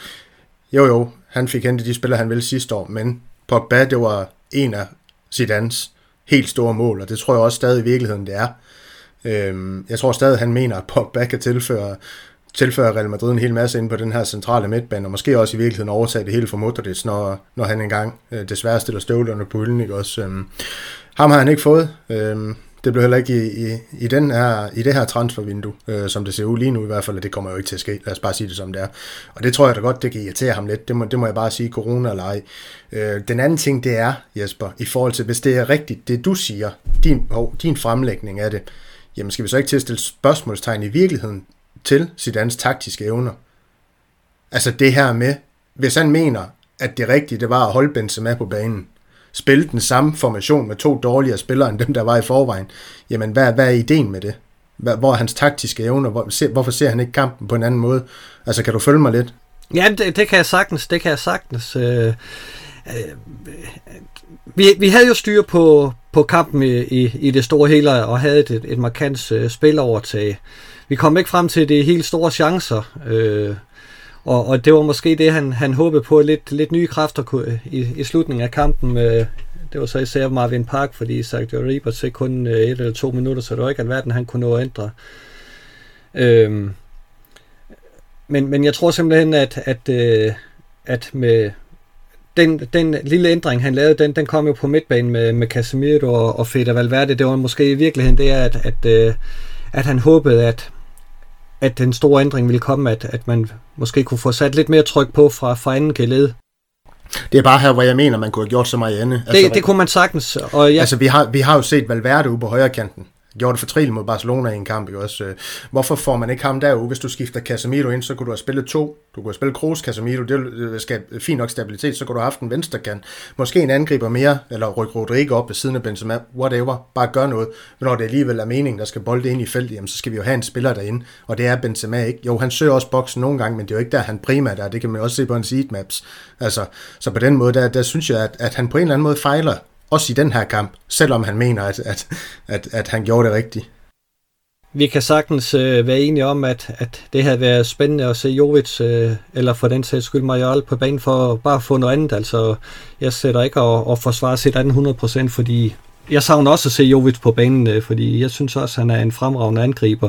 Jo jo, han fik hentet de spillere, han ville sidste år, men Pogba, det var en af Zidane's helt store mål, og det tror jeg også stadig i virkeligheden, det er. Øhm, jeg tror stadig, han mener, at Pogba kan tilføre, tilføre Real Madrid en hel masse ind på den her centrale midtbane, og måske også i virkeligheden overtage det hele for Modric, når, når han engang øh, desværre stiller støvlerne på hylden. Ikke? Også, øhm, ham har han ikke fået. Øhm, det blev heller ikke i, i, i, den her, i det her transfervindue, øh, som det ser ud lige nu i hvert fald, og det kommer jo ikke til at ske. Lad os bare sige det som det er. Og det tror jeg da godt, det kan irritere ham lidt. Det må, det må jeg bare sige, corona eller ej. Øh, den anden ting, det er, Jesper, i forhold til, hvis det er rigtigt, det du siger, din, oh, din fremlægning af det, jamen skal vi så ikke til at stille spørgsmålstegn i virkeligheden til Zidans taktiske evner? Altså det her med, hvis han mener, at det rigtige, det var at holde Benzema på banen, spille den samme formation med to dårligere spillere end dem, der var i forvejen, jamen hvad, hvad er ideen med det? Hvor er hans taktiske evner? Hvor, se, hvorfor ser han ikke kampen på en anden måde? Altså, kan du følge mig lidt? Ja, det, det kan jeg sagtens. Det kan jeg sagtens. Øh, øh, vi, vi havde jo styr på, på kampen i, i, i det store hele, og havde et, et markant øh, spilovertag. Vi kom ikke frem til de helt store chancer. Øh, og, og det var måske det, han, han håbede på, lidt, lidt nye kræfter kunne, i, i slutningen af kampen. Øh, det var så især Marvin Park, fordi Sergio Ribas fik kun øh, et eller to minutter, så det var ikke alverden, han kunne nå at ændre. Øhm, men, men jeg tror simpelthen, at, at, øh, at med den, den lille ændring, han lavede, den, den kom jo på midtbanen med, med Casemiro og, og Fede Valverde. Det var måske i virkeligheden det, at, at, øh, at han håbede, at, at den store ændring ville komme, at, at man måske kunne få sat lidt mere tryk på fra, fra anden geled. Det er bare her, hvor jeg mener, man kunne have gjort så meget andet. Altså, det, det kunne man sagtens. Og ja. Altså, vi har, vi har jo set Valverde ude på højre kanten gjorde det fortrilligt mod Barcelona i en kamp. Jo også? Øh, hvorfor får man ikke ham derude? Hvis du skifter Casemiro ind, så kunne du have spillet to. Du kunne have spillet Kroos, Casemiro, det øh, skal øh, fint nok stabilitet, så kunne du have haft en venstre kan. Måske en angriber mere, eller rykke Rodrigo op ved siden af Benzema, whatever. Bare gør noget. Men når det alligevel er meningen, der skal bolde ind i feltet, jamen, så skal vi jo have en spiller derinde, og det er Benzema ikke. Jo, han søger også boksen nogle gange, men det er jo ikke der, han primært er. Det kan man også se på hans heatmaps. Altså, så på den måde, der, der synes jeg, at, at han på en eller anden måde fejler også i den her kamp, selvom han mener, at, at, at, at han gjorde det rigtigt. Vi kan sagtens øh, være enige om, at, at det havde været spændende at se Jovic, øh, eller for den sags skyld Mariol, på banen for bare at få noget andet. Altså, jeg sætter ikke at, at forsvare sit andet 100%, fordi jeg savner også at se Jovic på banen, øh, fordi jeg synes også, at han er en fremragende angriber.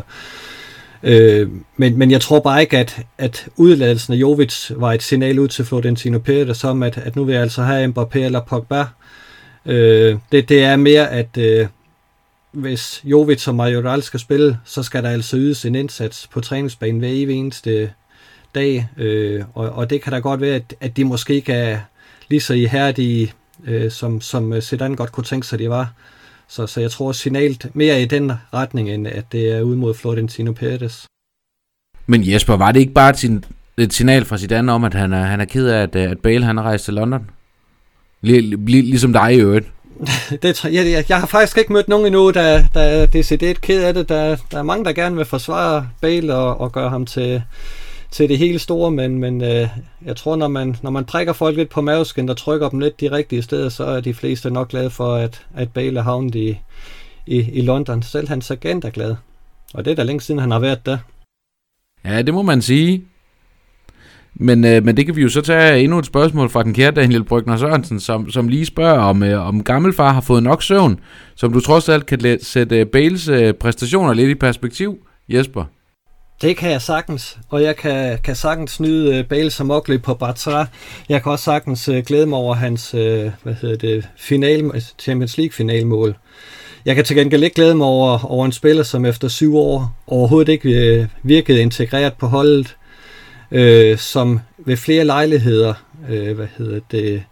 Øh, men, men jeg tror bare ikke, at, at udladelsen af Jovic var et signal ud til Florentino Pérez som, at, at nu vil jeg altså have Mbappé eller Pogba, Øh, det, det er mere, at øh, hvis Jovic og Majoral skal spille, så skal der altså ydes en indsats på træningsbanen hver evig eneste dag. Øh, og, og det kan da godt være, at, at de måske ikke er lige så ihærdige øh, som, som Zidane godt kunne tænke sig, de var. Så, så jeg tror signalt mere i den retning, end at det er ud mod Florentino Perez. Men Jesper, var det ikke bare et, et signal fra Zidane om, at han er, han er ked af, at, at Bale han er rejst til London? Ligesom dig i øvrigt. *laughs* det, jeg, jeg, jeg har faktisk ikke mødt nogen endnu, der, der er decideret ked af det. Der, der er mange, der gerne vil forsvare Bale og, og gøre ham til, til det hele store, men, men øh, jeg tror, når man, når man prikker folk lidt på maveskin og trykker dem lidt de rigtige steder, så er de fleste nok glade for, at, at Bale er havnet i, i, i London. Selv hans agent er glad. Og det er da længe siden, han har været der. Ja, det må man sige. Men, øh, men det kan vi jo så tage endnu et spørgsmål fra den kære Daniel Brygner Sørensen, som, som lige spørger, om, øh, om gammelfar har fået nok søvn, som du trods alt kan sætte øh, Bales øh, præstationer lidt i perspektiv, Jesper. Det kan jeg sagtens, og jeg kan, kan sagtens nyde uh, øh, Bale som Oakley på Bartra. Jeg kan også sagtens uh, glæde mig over hans uh, hvad hedder det, final, altså Champions League finalmål. Jeg kan til gengæld ikke glæde mig over, over en spiller, som efter syv år overhovedet ikke uh, virkede integreret på holdet, øh, som ved flere lejligheder øh, hvad hedder det,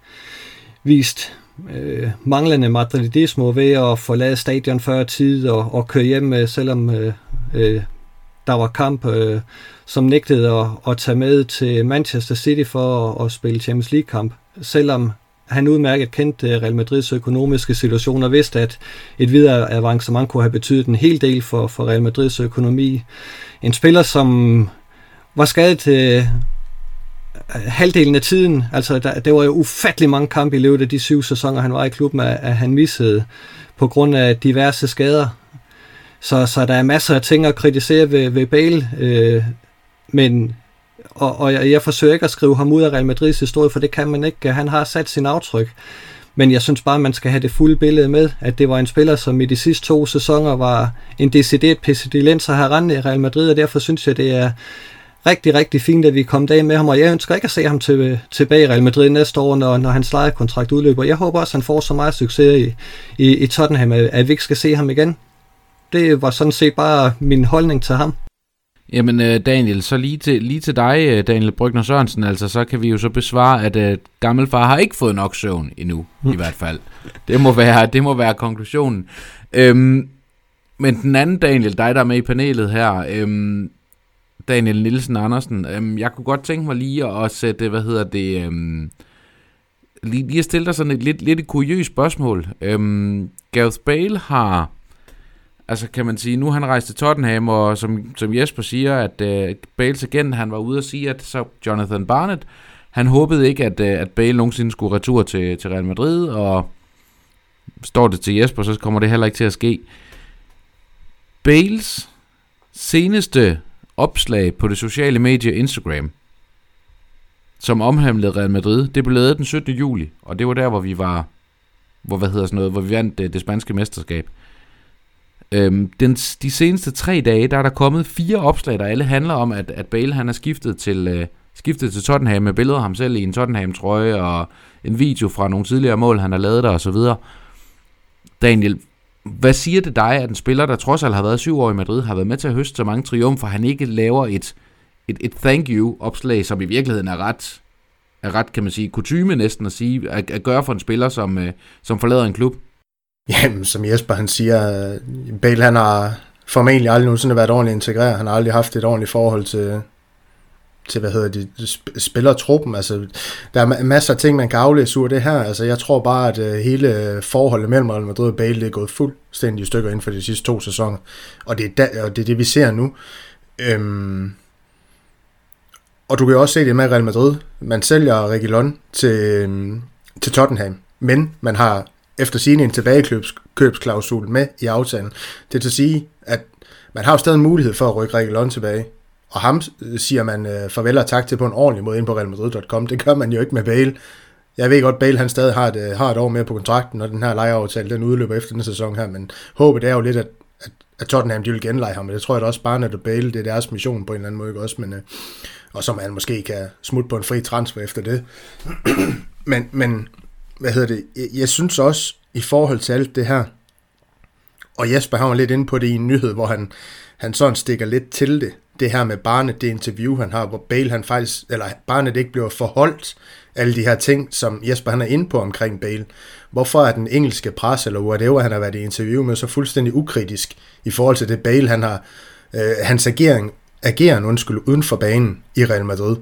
vist øh, manglende madridisme ved at forlade stadion før tid og, og køre hjem, øh, selvom øh, øh, der var kamp, øh, som nægtede at, at tage med til Manchester City for at, at spille Champions League-kamp, selvom han udmærket kendte øh, Real Madrids økonomiske situation og vidste, at et videre avancement kunne have betydet en hel del for, for Real Madrids økonomi. En spiller, som var skadet til øh, halvdelen af tiden. Altså, der, der var jo ufattelig mange kampe i løbet af de syv sæsoner, han var i klubben, at, at han missede på grund af diverse skader. Så, så der er masser af ting at kritisere ved, ved Bale, øh, men og, og jeg, jeg forsøger ikke at skrive ham ud af Real Madrids historie, for det kan man ikke. Han har sat sin aftryk. Men jeg synes bare, man skal have det fulde billede med, at det var en spiller, som i de sidste to sæsoner var en decideret pestilens at have i Real Madrid, og derfor synes jeg, det er rigtig, rigtig fint, at vi kom af med ham, og jeg ønsker ikke at se ham til, øh, tilbage i Real Madrid næste år, når, når hans lejekontrakt udløber. Jeg håber også, at han får så meget succes i, i, i Tottenham, at vi ikke skal se ham igen. Det var sådan set bare min holdning til ham. Jamen øh, Daniel, så lige til, lige til dig, øh, Daniel Brygner Sørensen, altså så kan vi jo så besvare, at gammel gammelfar har ikke fået nok søvn endnu, i hvert fald. Det må være, *laughs* det må være konklusionen. Øhm, men den anden Daniel, dig der er med i panelet her, øhm, Daniel Nielsen Andersen, øhm, jeg kunne godt tænke mig lige at sætte, hvad hedder det, øhm, lige, lige at stille dig sådan et lidt, lidt et kuriøst spørgsmål. Øhm, Gareth Bale har altså kan man sige, nu han rejst til Tottenham, og som, som Jesper siger, at øh, Bales agent, han var ude og sige, at så Jonathan Barnett, han håbede ikke, at, øh, at Bale nogensinde skulle retur til, til Real Madrid, og står det til Jesper, så kommer det heller ikke til at ske. Bales seneste opslag på det sociale medie Instagram, som omhandlede Real Madrid, det blev lavet den 17. juli, og det var der, hvor vi var, hvor, hvad hedder sådan noget, hvor vi vandt det, det spanske mesterskab. Øhm, den, de seneste tre dage, der er der kommet fire opslag, der alle handler om, at, at Bale han er skiftet til, øh, skiftet til Tottenham med billeder af ham selv i en Tottenham-trøje, og en video fra nogle tidligere mål, han har lavet der, og så videre. Daniel, hvad siger det dig, at en spiller, der trods alt har været syv år i Madrid, har været med til at høste så mange triumfer, han ikke laver et, et, et thank you-opslag, som i virkeligheden er ret, er ret, kan man sige, kutume næsten at sige, at, at gøre for en spiller, som, øh, som forlader en klub? Jamen, som Jesper han siger, Bale han har formentlig aldrig nogensinde været ordentligt integreret. Han har aldrig haft et ordentligt forhold til, til hvad hedder det, spillertruppen. Altså, der er masser af ting, man kan aflæse ud af det her. Altså, jeg tror bare, at øh, hele forholdet mellem Real Madrid og Bale det er gået fuldstændig i stykker inden for de sidste to sæsoner. Og det er, da, og det, er det, vi ser nu. Øhm, og du kan jo også se det med Real Madrid. Man sælger Reguilon til, øhm, til Tottenham, men man har efter sine en tilbagekøbsklausul med i aftalen. Det er til at sige, at man har jo stadig en mulighed for at rykke Reguilon tilbage. Og ham øh, siger man øh, farvel og tak til på en ordentlig måde ind på realmadrid.com. Det gør man jo ikke med Bale. Jeg ved godt, Bale han stadig har et, øh, har et år mere på kontrakten, når den her lejeaftale den udløber efter den sæson her, men håbet er jo lidt, at, at, at Tottenham de vil genleje ham, men det tror jeg da også bare, at Bale, det er deres mission på en eller anden måde, også, men, øh, og som han måske kan smutte på en fri transfer efter det. *clears throat* men, men hvad hedder det, jeg, jeg synes også, i forhold til alt det her, og Jesper har lidt inde på det i en nyhed, hvor han, han sådan stikker lidt til det det her med Barnet, det interview, han har, hvor Bale han faktisk, eller Barnet ikke bliver forholdt alle de her ting, som Jesper han er inde på omkring Bale. Hvorfor er den engelske pres, eller whatever han har været i interview med, så fuldstændig ukritisk i forhold til det Bale, han har, øh, hans agering ageren undskyld, uden for banen i Real Madrid.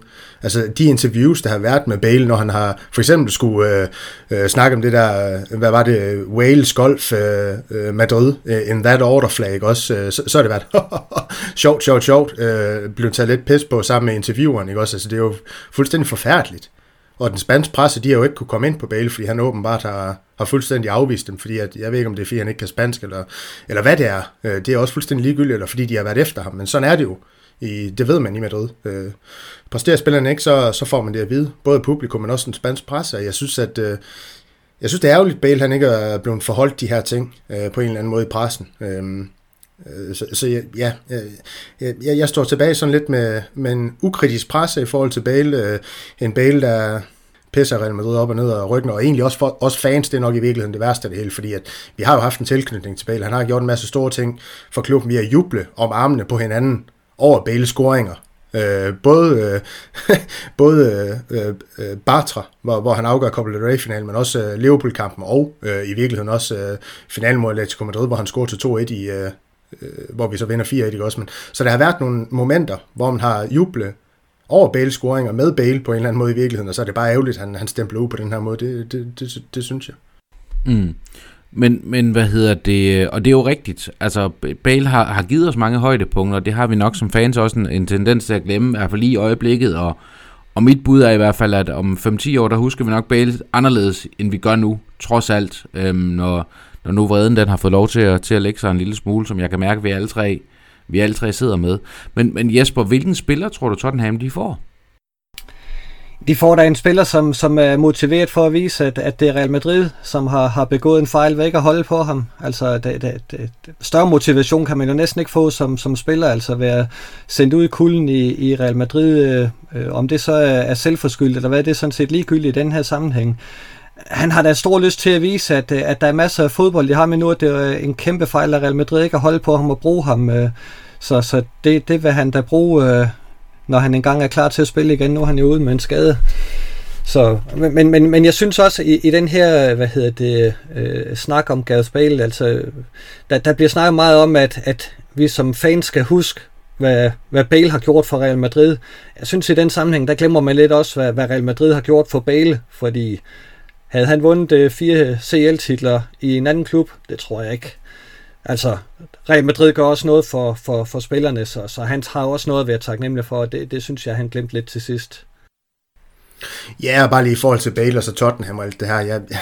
Altså de interviews, der har været med Bale, når han har for eksempel skulle øh, øh, snakke om det der, øh, hvad var det, Wales Golf øh, øh, Madrid, øh, in that order flag også, øh, så, så har det været *laughs* sjovt, sjovt, sjovt, øh, blev taget lidt pis på sammen med intervieweren, ikke også? Altså det er jo fuldstændig forfærdeligt. Og den spanske presse, de har jo ikke kunne komme ind på Bale, fordi han åbenbart har, har fuldstændig afvist dem, fordi at, jeg ved ikke, om det er, fordi han ikke kan spansk, eller, eller hvad det er. Øh, det er også fuldstændig ligegyldigt, eller fordi de har været efter ham, men sådan er det jo. I, det ved man i Madrid. Øh, præsterer spillerne ikke, så, så får man det at vide. Både publikum, men også den spanske presse. Og jeg synes, at øh, jeg synes, det er ærgerligt, Bale han ikke er blevet forholdt de her ting øh, på en eller anden måde i pressen. Øh, øh så, så ja, jeg, jeg, jeg står tilbage sådan lidt med, med en ukritisk presse i forhold til Bale. Øh, en Bale, der pisser Real Madrid op og ned og ryggen, og egentlig også, for, også fans, det er nok i virkeligheden det værste af det hele, fordi at vi har jo haft en tilknytning til Bale. Han har gjort en masse store ting for klubben. Vi har juble om armene på hinanden over Bales scoringer. Øh, både øh, *laughs* både øh, øh, Bartra, hvor, hvor han afgør Copa del Rey-finalen, men også øh, Liverpool-kampen, og øh, i virkeligheden også øh, finalen mod Atletico Madrid, hvor han scorer til 2-1 i, øh, øh, hvor vi så vinder 4-1, ikke også? Men, så der har været nogle momenter, hvor man har jublet over Bale scoringer med Bale på en eller anden måde i virkeligheden, og så er det bare ærgerligt, at han, han stempler ud på den her måde. Det, det, det, det, det synes jeg. Mm. Men, men hvad hedder det, øh, og det er jo rigtigt, altså Bale har, har givet os mange højdepunkter, og det har vi nok som fans også en, en tendens til at glemme, i hvert fald lige i øjeblikket, og, og mit bud er i hvert fald, at om 5-10 år, der husker vi nok Bale anderledes, end vi gør nu, trods alt, øhm, når, når nu vreden den har fået lov til at, til at lægge sig en lille smule, som jeg kan mærke, at vi alle tre, vi alle tre sidder med. Men, men Jesper, hvilken spiller tror du Tottenham de får? De får da en spiller, som, som er motiveret for at vise, at, at det er Real Madrid, som har, har begået en fejl ved ikke at holde på ham. Altså, det, det, det, større motivation kan man jo næsten ikke få som, som spiller, altså være sendt ud i kulden i, i Real Madrid, øh, om det så er, er selvforskyldt, eller hvad, det er sådan set ligegyldigt i den her sammenhæng. Han har da stor lyst til at vise, at, at der er masser af fodbold i ham endnu, at det er en kæmpe fejl at Real Madrid ikke at holde på ham og bruge ham. Øh, så, så det, det vil han da bruge... Øh, når han engang er klar til at spille igen. Nu er han jo ude med en skade. Så, men, men, men jeg synes også, i, i den her, hvad hedder det, øh, snak om Gareth Bale, altså, der, der bliver snakket meget om, at, at vi som fans skal huske, hvad, hvad Bale har gjort for Real Madrid. Jeg synes i den sammenhæng, der glemmer man lidt også, hvad, hvad Real Madrid har gjort for Bale, fordi havde han vundet øh, fire CL-titler i en anden klub, det tror jeg ikke. Altså, Real Madrid gør også noget for, for, for spillerne, så, så han har også noget at være taknemmelig for, og det, det synes jeg, han glemte lidt til sidst. Ja, bare lige i forhold til Bale og så Tottenham og alt det her. Jeg, jeg,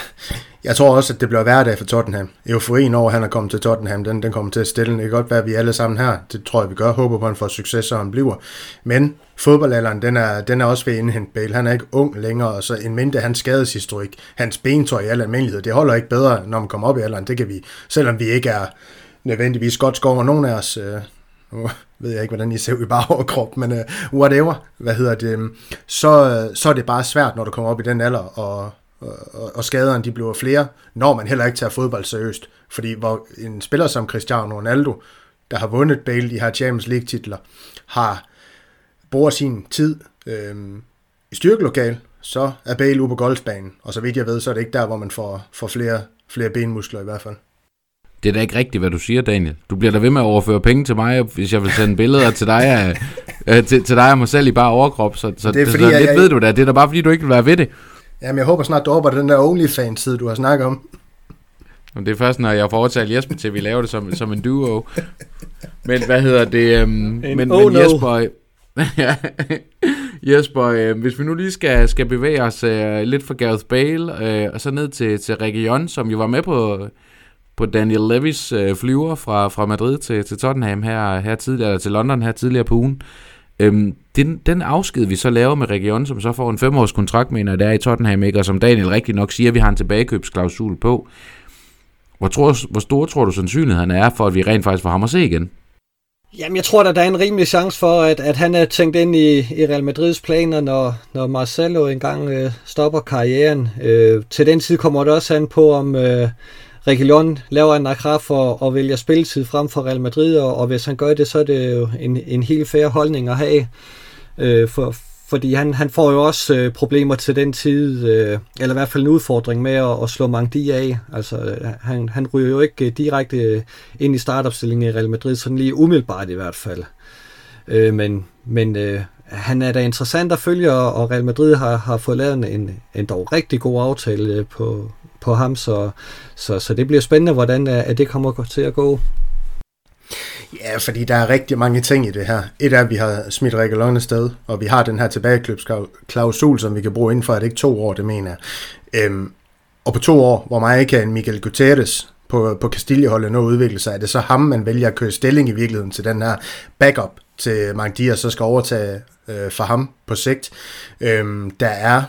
jeg tror også, at det bliver hverdag for Tottenham. Euforien over, at han er kommet til Tottenham, den, den kommer til at stille. Det kan godt være, at vi alle sammen her, det tror jeg, vi gør, håber på, at han får succes, så han bliver. Men fodboldalderen, den er, den er også ved at indhente Bale. Han er ikke ung længere, og så en mindre hans skadeshistorik, hans bentøj i al almindelighed, det holder ikke bedre, når man kommer op i alderen. Det kan vi, selvom vi ikke er nødvendigvis godt over nogen af os. Øh, nu ved jeg ikke, hvordan I ser ud i bare overkrop, men øh, whatever, hvad hedder det, øhm, så, øh, så er det bare svært, når du kommer op i den alder, og, og, og skaderne de bliver flere, når man heller ikke tager fodbold seriøst. Fordi hvor en spiller som Cristiano Ronaldo, der har vundet Bale de her Champions League titler, har bruger sin tid øh, i styrkelokal, så er Bale ude på golfbanen. Og så vidt jeg ved, så er det ikke der, hvor man får, får flere, flere benmuskler i hvert fald. Det er da ikke rigtigt, hvad du siger, Daniel. Du bliver da ved med at overføre penge til mig, hvis jeg vil sende billeder til dig af, *laughs* øh, til, til dig og mig selv i bare overkrop. Så, så, det er fordi, så, jeg, lidt jeg, ved du da. Det er da bare fordi, du ikke vil være ved det. Jamen, jeg håber snart, du hopper den der OnlyFans-side, du har snakket om. Og det er først, når jeg får overtalt Jesper til, at vi laver det som, som en duo. Men hvad hedder det? Um, men, oh men no. Jesper, *laughs* Jesper, øh, hvis vi nu lige skal, skal bevæge os øh, lidt fra Gareth Bale, øh, og så ned til, til Region, som jo var med på, på Daniel Levis øh, flyver fra, fra Madrid til, til Tottenham her, her tidligere, eller til London her tidligere på ugen. Øhm, den, den afsked, vi så laver med Region, som så får en femårs kontrakt, mener der er i Tottenham, ikke? og som Daniel rigtig nok siger, vi har en tilbagekøbsklausul på. Hvor, tror, hvor stor tror du sandsynligheden er for, at vi rent faktisk får ham at se igen? Jamen, jeg tror, at der er en rimelig chance for, at, at han er tænkt ind i, i Real Madrids planer, når, når Marcelo engang øh, stopper karrieren. Øh, til den tid kommer det også an på, om... Øh, Reguilon laver en akra for at vælge spilletid frem for Real Madrid, og, og hvis han gør det, så er det jo en, en helt fair holdning at have. Øh, for, fordi han, han får jo også øh, problemer til den tid, øh, eller i hvert fald en udfordring med at, at slå Mangdi af. Altså, øh, han, han ryger jo ikke øh, direkte øh, ind i startopstillingen i Real Madrid, sådan lige umiddelbart i hvert fald. Øh, men men øh, han er da interessant at følge, og Real Madrid har, har fået lavet en, en dog rigtig god aftale øh, på, på ham, så, så, så det bliver spændende, hvordan øh, at det kommer til at gå. Ja, fordi der er rigtig mange ting i det her. Et er, at vi har smidt Rikke sted, og vi har den her tilbageklubsklausul, som vi kan bruge inden for, at det ikke to år, det mener jeg. Øhm, og på to år, hvor meget kan Miguel Guterres på, øh, på Castilleholdet nå udvikle sig, er det så ham, man vælger at køre stilling i virkeligheden til den her backup til Magdi, og så skal overtage øh, for ham på sigt. Øhm, der er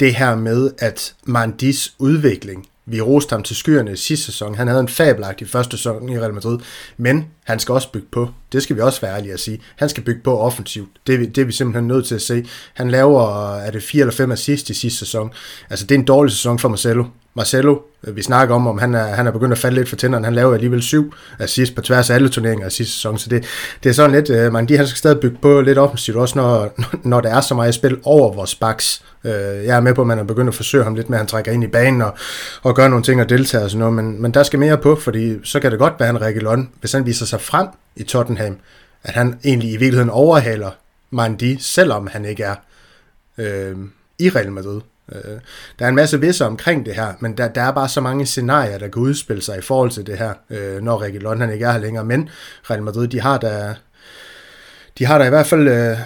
det her med, at Mandis udvikling vi roste ham til skyerne i sidste sæson. Han havde en fabelagtig første sæson i Real Madrid, men han skal også bygge på. Det skal vi også være ærlige at sige. Han skal bygge på offensivt. Det, det er vi simpelthen nødt til at se. Han laver, er det fire eller fem assist i sidste sæson. Altså, det er en dårlig sæson for Marcelo. Marcelo, vi snakker om, om han er, han er begyndt at falde lidt for tænderne. Han laver alligevel syv assist på tværs af alle turneringer i sidste sæson. Så det, det er sådan lidt, øh, man, de han skal stadig bygge på lidt offensivt, også når, *laughs* når der er så meget spil over vores backs. Øh, jeg er med på, at man er begyndt at forsøge ham lidt med, at han trækker ind i banen og, og gør nogle ting og deltager og sådan noget. Men, men der skal mere på, fordi så kan det godt være en Reguilon, hvis han viser sig frem i Tottenham, at han egentlig i virkeligheden overhaler Mandi, selvom han ikke er øh, i Real Madrid. Øh, der er en masse visser omkring det her, men der, der er bare så mange scenarier, der kan udspille sig i forhold til det her, øh, når Reguilon han ikke er her længere. Men Real Madrid, de har da, de har da i hvert fald øh,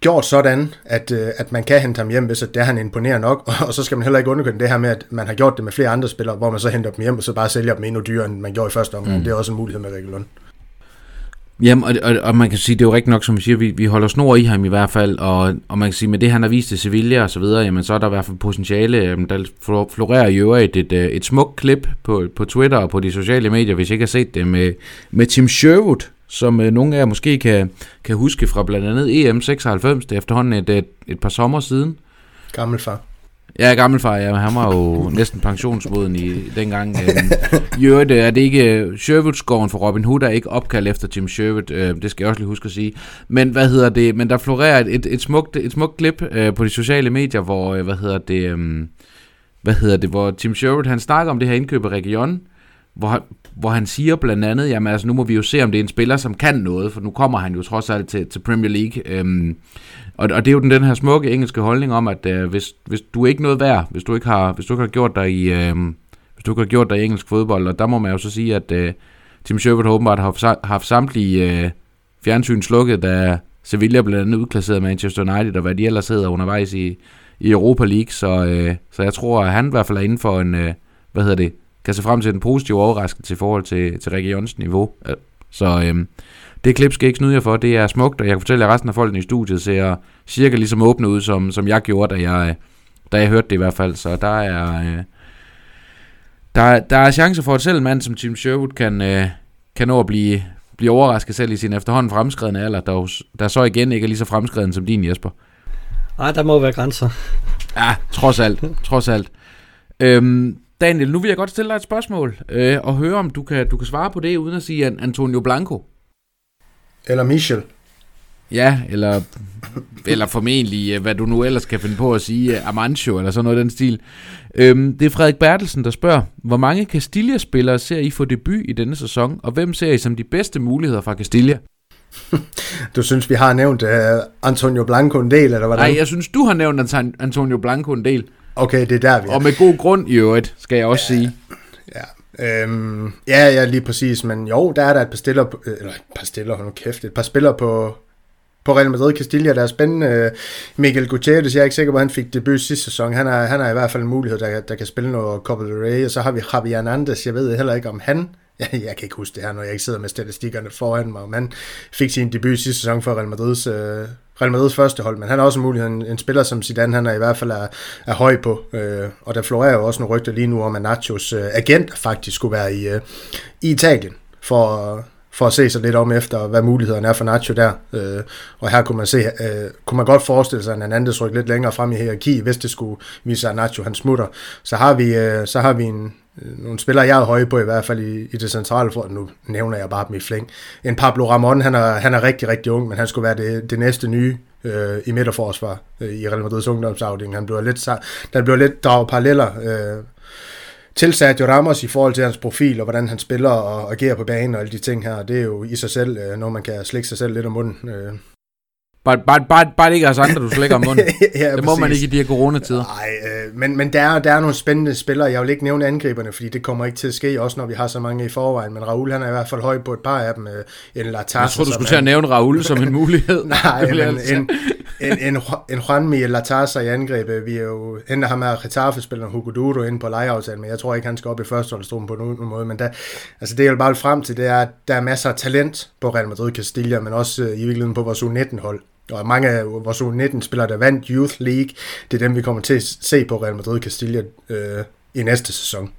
gjort sådan, at, øh, at man kan hente ham hjem, hvis det er han imponerer nok, og, *laughs* og så skal man heller ikke underkende det her med, at man har gjort det med flere andre spillere, hvor man så henter dem hjem, og så bare sælger dem endnu dyrere, end man gjorde i første omgang. Mm. Det er også en mulighed med Reguilon. Jamen, og, og, og man kan sige, det er jo rigtigt nok, som vi siger, vi, vi holder snor i ham i hvert fald, og, og man kan sige, med det han har vist til Sevilla og så videre, jamen så er der i hvert fald potentiale, der florerer i øvrigt et, et, et smukt klip på, på Twitter og på de sociale medier, hvis I ikke har set det, med, med Tim Sherwood, som øh, nogle af jer måske kan, kan huske fra blandt andet EM 96, det er efterhånden et, et, et par sommer siden. Gammel far. Ja, gammelfar, ja, han var jo næsten pensionsmoden i dengang. Øh, I øvrigt øh, er det ikke øh, Sherwood-skoven for Robin Hood, er ikke opkaldt efter Jim Sherwood, øh, det skal jeg også lige huske at sige. Men hvad hedder det, men der florerer et, et, et, smukt, et smukt klip øh, på de sociale medier, hvor, øh, hvad hedder det, øh, hvad hedder det, hvor Tim Sherwood, han snakker om det her indkøb af Region, hvor, hvor han siger blandt andet, jamen altså nu må vi jo se, om det er en spiller, som kan noget, for nu kommer han jo trods alt til, til Premier League. Øhm, og, og det er jo den, den her smukke engelske holdning om, at øh, hvis, hvis du er ikke noget værd, hvis du ikke har, hvis du ikke har gjort dig i, øh, hvis du ikke har gjort dig i engelsk fodbold, og der må man jo så sige, at øh, Tim Sherwood har åbenbart haft, haft samtlige øh, fjernsyn slukket, da Sevilla blandt andet udklasseret Manchester United, og hvad de ellers hedder undervejs i, i Europa League, så, øh, så jeg tror, at han i hvert fald er inden for en, øh, hvad hedder det, kan se frem til en positiv overraskelse i forhold til, til regionens niveau. Så øhm, det klip skal ikke snyde jer for, det er smukt, og jeg kan fortælle, at resten af folkene i studiet ser cirka ligesom åbne ud, som, som jeg gjorde, da jeg, da jeg hørte det i hvert fald. Så der er, øh, der, der er chancer for, at selv en mand som Tim Sherwood kan, øh, kan nå at blive, blive overrasket selv i sin efterhånden fremskredende alder, der, der så igen ikke er lige så fremskreden som din, Jesper. Nej, der må være grænser. Ja, trods alt. trods alt. Øhm, Daniel, nu vil jeg godt stille dig et spørgsmål, øh, og høre, om du kan, du kan svare på det, uden at sige Antonio Blanco. Eller Michel. Ja, eller, eller formentlig, øh, hvad du nu ellers kan finde på at sige, øh, Amancio, eller sådan noget af den stil. Øhm, det er Frederik Bertelsen, der spørger, hvor mange Castilla-spillere ser I få debut i denne sæson, og hvem ser I som de bedste muligheder fra Castilla? *laughs* Du synes, vi har nævnt uh, Antonio Blanco en del, eller hvordan? Nej, jeg synes, du har nævnt Antonio Blanco en del. Okay, det er der, vi er. Og med god grund i øvrigt, skal jeg også ja, sige. Ja, øhm, ja, ja, lige præcis. Men jo, der er der et par stiller, på, øh, eller et par stiller, hold kæft, et par spillere på, på Real Madrid Castilla, der er spændende. Miguel Gutierrez, jeg er ikke sikker på, at han fik debut sidste sæson. Han er, han er i hvert fald en mulighed, der, der kan spille noget Copa del Rey. Og så har vi Javier Hernandez, jeg ved heller ikke, om han *laughs* jeg, jeg kan ikke huske det her, når jeg ikke sidder med statistikkerne foran mig, om han fik sin debut sidste sæson for Real Madrids øh, Real Madrid's første hold, men han er også en mulighed, en, en spiller som Zidane, han er i hvert fald er, er høj på, øh, og der florerer jo også nogle rygter lige nu om, at Nachos øh, agent faktisk skulle være i, øh, i Italien, for, for at se sig lidt om efter, hvad mulighederne er for Nacho der. Øh, og her kunne man, se, øh, kunne man godt forestille sig, at en anden rykke lidt længere frem i hierarki, hvis det skulle vise sig, at Nacho han smutter. Så har vi, øh, så har vi en, Øh, nogle spillere, jeg er høje på i hvert fald i, i det centrale for, nu nævner jeg bare dem i flæng. En Pablo Ramon, han er, han er rigtig, rigtig ung, men han skulle være det, det næste nye øh, i midterforsvar øh, i Real Madrids ungdomsafdeling. Han blev lidt, der blev lidt draget paralleller øh, til Sergio Ramos i forhold til hans profil og hvordan han spiller og agerer på banen og alle de ting her. Det er jo i sig selv øh, når man kan slikke sig selv lidt om munden. Øh, Bare, bare, bare, bare det ikke os andre, du slækker om munden. *laughs* ja, det må præcis. man ikke i de her coronatider. Nej, øh, men, men der, er, der er nogle spændende spillere. Jeg vil ikke nævne angriberne, fordi det kommer ikke til at ske, også når vi har så mange i forvejen. Men Raul han er i hvert fald høj på et par af dem. Øh, en Latas, jeg tror, du skulle til at nævne Raul som en *laughs* mulighed. Nej, men en, en, en, en Juanmi Latasa i angrebet. Vi er jo henter ham her Getafe-spilleren Hugo Duro ind på lejeaftalen, men jeg tror ikke, han skal op i førsteholdstroen på nogen måde. Men der, altså det, jeg vil bare frem til, det er, at der er masser af talent på Real Madrid Castilla, men også øh, i virkeligheden på vores U19-hold. Og mange af vores U19-spillere, der vandt Youth League, det er dem, vi kommer til at se på Real Madrid Castilla øh, i næste sæson.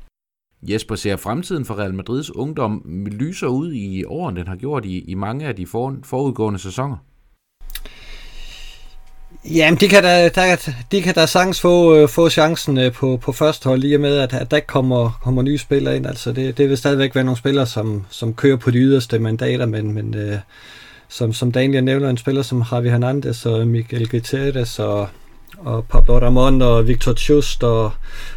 Jesper, ser fremtiden for Real Madrids ungdom lyser ud i år, den har gjort i, i mange af de for, forudgående sæsoner? Jamen, de kan da, der, de kan da sagtens få, øh, få chancen øh, på, på første hold, lige med, at, at der kommer, kommer nye spillere ind. Altså, det, det vil stadigvæk være nogle spillere, som, som kører på de yderste mandater, men, men øh, som, som Daniel nævner, en spiller som Javi Hernandez og Miguel Gutierrez og, og Pablo Ramon og Victor Just og, og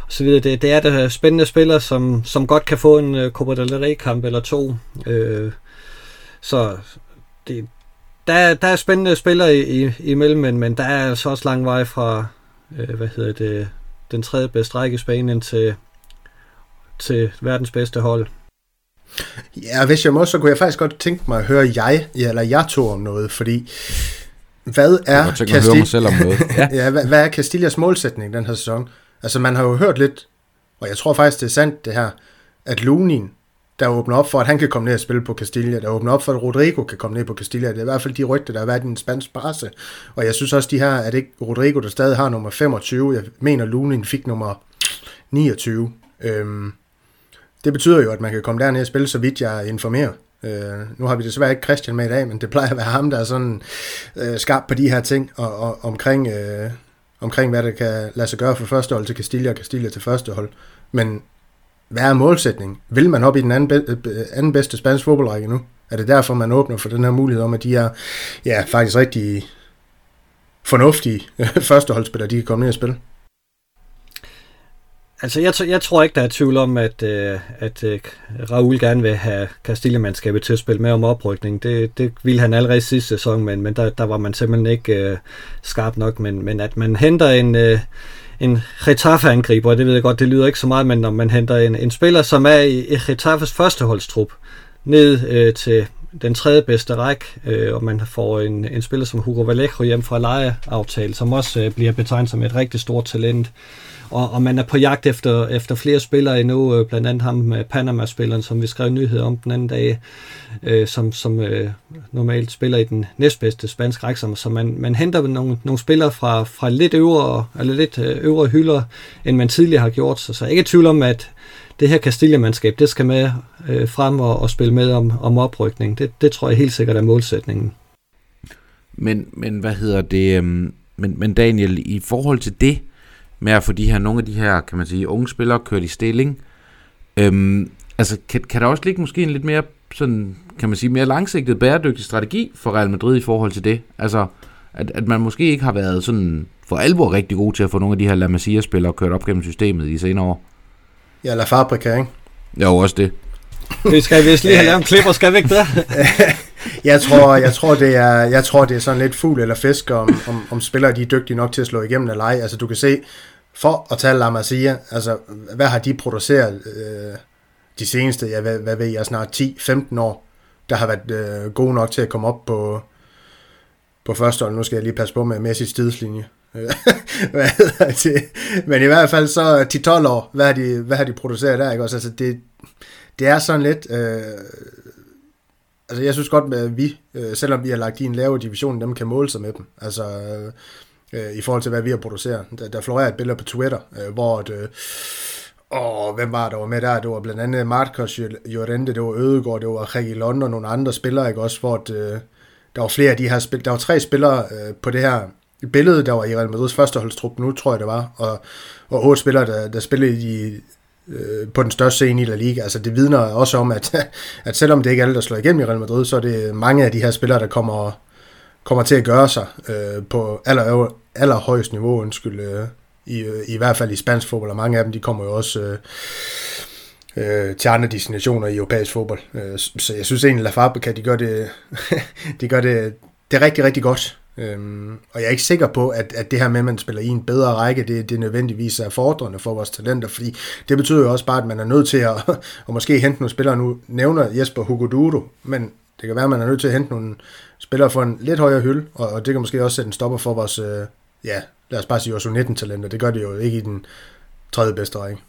så videre. Det, det er der spændende spillere, som, som godt kan få en uh, Copa del Rey-kamp eller to. Øh, så det, der, der er spændende spillere i, i, imellem, men, men der er altså også lang vej fra øh, hvad hedder det, den tredje bedste række i Spanien til, til verdens bedste hold. Ja, hvis jeg må, så kunne jeg faktisk godt tænke mig at høre jeg, eller jeg to om noget, fordi hvad er, Castilla... selv om noget. *laughs* Ja. ja, hvad, hvad er Castillas målsætning den her sæson? Altså man har jo hørt lidt, og jeg tror faktisk det er sandt det her, at Lunin, der åbner op for, at han kan komme ned og spille på Castilla, der åbner op for, at Rodrigo kan komme ned på Castilla. Det er i hvert fald de rygter, der har været i en spansk presse. Og jeg synes også, de her, at ikke Rodrigo, der stadig har nummer 25, jeg mener, Lunin fik nummer 29. Øhm, det betyder jo, at man kan komme derned og spille, så vidt jeg informerer. Øh, nu har vi desværre ikke Christian med i dag, men det plejer at være ham, der er sådan øh, skarp på de her ting, og, og omkring, øh, omkring hvad det kan lade sig gøre fra første hold til Castilla og Castilla til første hold. Men hvad er målsætningen? Vil man op i den anden, be- anden bedste spansk fodboldrække nu? Er det derfor, man åbner for den her mulighed om, at de er ja, faktisk rigtig fornuftige *laughs* førsteholdsspillere, de kan komme ned og spille? Altså, jeg, jeg tror ikke, der er tvivl om, at, øh, at øh, Raul gerne vil have Castilla-mandskabet til at spille med om oprykning. Det, det ville han allerede sidste sæson, men, men der, der var man simpelthen ikke øh, skarp nok. Men, men at man henter en, øh, en Getafe-angriber, det ved jeg godt, det lyder ikke så meget, men når man henter en, en spiller, som er i, i Getafes førsteholdstrup, ned øh, til den tredje bedste ræk, øh, og man får en, en spiller som Hugo Vallejo hjem fra lejeaftale, som også øh, bliver betegnet som et rigtig stort talent. Og, og man er på jagt efter, efter flere spillere endnu, øh, blandt andet ham med Panama-spilleren, som vi skrev nyheder om den anden dag, øh, som, som øh, normalt spiller i den næstbedste spanske række, så man, man henter nogle, nogle spillere fra, fra lidt øvre, eller lidt øh, øvre hylder, end man tidligere har gjort, så, så jeg er ikke i tvivl om, at det her Castilla-mandskab, det skal med øh, frem og, og spille med om, om oprykning. Det, det tror jeg helt sikkert er målsætningen. Men, men hvad hedder det? Øhm, men, men Daniel, i forhold til det, med at få de her, nogle af de her, kan man sige, unge spillere kørt i stilling. Øhm, altså, kan, kan der også ligge måske en lidt mere, sådan, kan man sige, mere langsigtet bæredygtig strategi for Real Madrid i forhold til det? Altså, at, at man måske ikke har været sådan for alvor rigtig god til at få nogle af de her La Masia-spillere kørt op gennem systemet i senere år. Ja, La Fabrica, ikke? Jo, også det. Vi skal vist lige have lavet en klip og skal væk der. *laughs* jeg, tror, jeg, tror, det er, jeg tror, det er sådan lidt fugl eller fisk, om, om, om spillere de er dygtige nok til at slå igennem eller ej. Altså, du kan se, for at tale La Masia, altså, hvad har de produceret øh, de seneste, ja, hvad, hvad ved jeg, snart 10-15 år, der har været øh, gode nok til at komme op på, på første hold. Nu skal jeg lige passe på med Messi's tidslinje. Øh, *laughs* hvad det? Men i hvert fald så 10-12 år, hvad har de, hvad har de produceret der, ikke også? Altså, det, det er sådan lidt... Øh, altså jeg synes godt, at vi, øh, selvom vi har lagt i en lavere division, dem kan måle sig med dem. Altså øh, øh i forhold til, hvad vi har produceret. Der, der florerer et billede på Twitter, øh, hvor et, øh, og hvem var der var med der? Det var blandt andet Marcos Llorente, det var Ødegård, det var Regi London og nogle andre spillere, ikke også, hvor et, øh, der var flere af de her spil, der var tre spillere øh, på det her billede, der var i Real Madrids førsteholdstrup nu, tror jeg det var, og, og otte spillere, der, der spillede i øh, på den største scene i La Liga. Altså det vidner også om, at, *laughs* at selvom det ikke er alle, der slår igennem i Real Madrid, så er det mange af de her spillere, der kommer, kommer til at gøre sig øh, på aller, allerhøjst niveau, undskyld, øh, i, øh, i hvert fald i spansk fodbold, og mange af dem, de kommer jo også øh, øh, til andre destinationer i europæisk fodbold. Øh, så jeg synes egentlig, La Fabrica, de gør det, *laughs* de gør det, det er rigtig, rigtig godt. Øhm, og jeg er ikke sikker på, at, at det her med, at man spiller i en bedre række, det, det nødvendigvis er fordrende for vores talenter, fordi det betyder jo også bare, at man er nødt til at, *laughs* at måske hente nogle spillere. Nu nævner Jesper Hugoduro, men det kan være, at man er nødt til at hente nogle spillere for en lidt højere hylde, og, og det kan måske også sætte en stopper for vores, øh, ja, lad os bare sige vores 19 talenter Det gør det jo ikke i den tredje bedste række.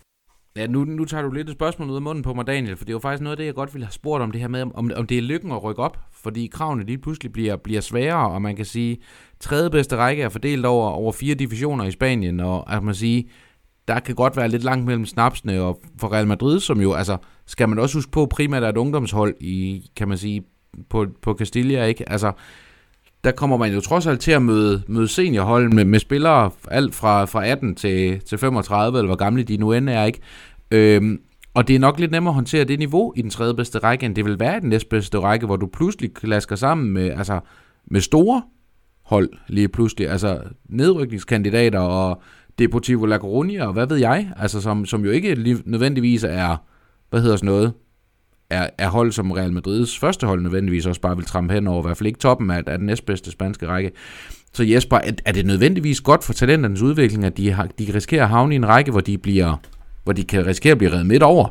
Ja, nu, nu tager du lidt et spørgsmål ud af munden på mig, Daniel, for det er jo faktisk noget af det, jeg godt ville have spurgt om det her med, om, om det er lykken at rykke op, fordi kravene lige pludselig bliver, bliver sværere, og man kan sige, tredje bedste række er fordelt over, over fire divisioner i Spanien, og at man sige, der kan godt være lidt langt mellem snapsene, og for Real Madrid, som jo, altså, skal man også huske på, primært er et ungdomshold i, kan man sige, på, på Castilla, ikke? Altså, der kommer man jo trods alt til at møde, møde seniorhold med, med spillere alt fra, fra 18 til, til 35, eller hvor gamle de nu end er, ikke? Øhm, og det er nok lidt nemmere at håndtere det niveau i den tredje bedste række, end det vil være i den næstbedste række, hvor du pludselig klasker sammen med, altså, med store hold lige pludselig. Altså nedrykningskandidater og Deportivo La Coruña og hvad ved jeg, altså som, som jo ikke nødvendigvis er, hvad hedder sådan noget, er, er hold som Real Madrids første hold nødvendigvis også bare vil trampe hen over, i hvert fald ikke toppen af, af den næstbedste spanske række. Så Jesper, er, er det nødvendigvis godt for talenternes udvikling, at de, har, de risikerer at havne i en række, hvor de, bliver, hvor de kan risikere at blive reddet midt over?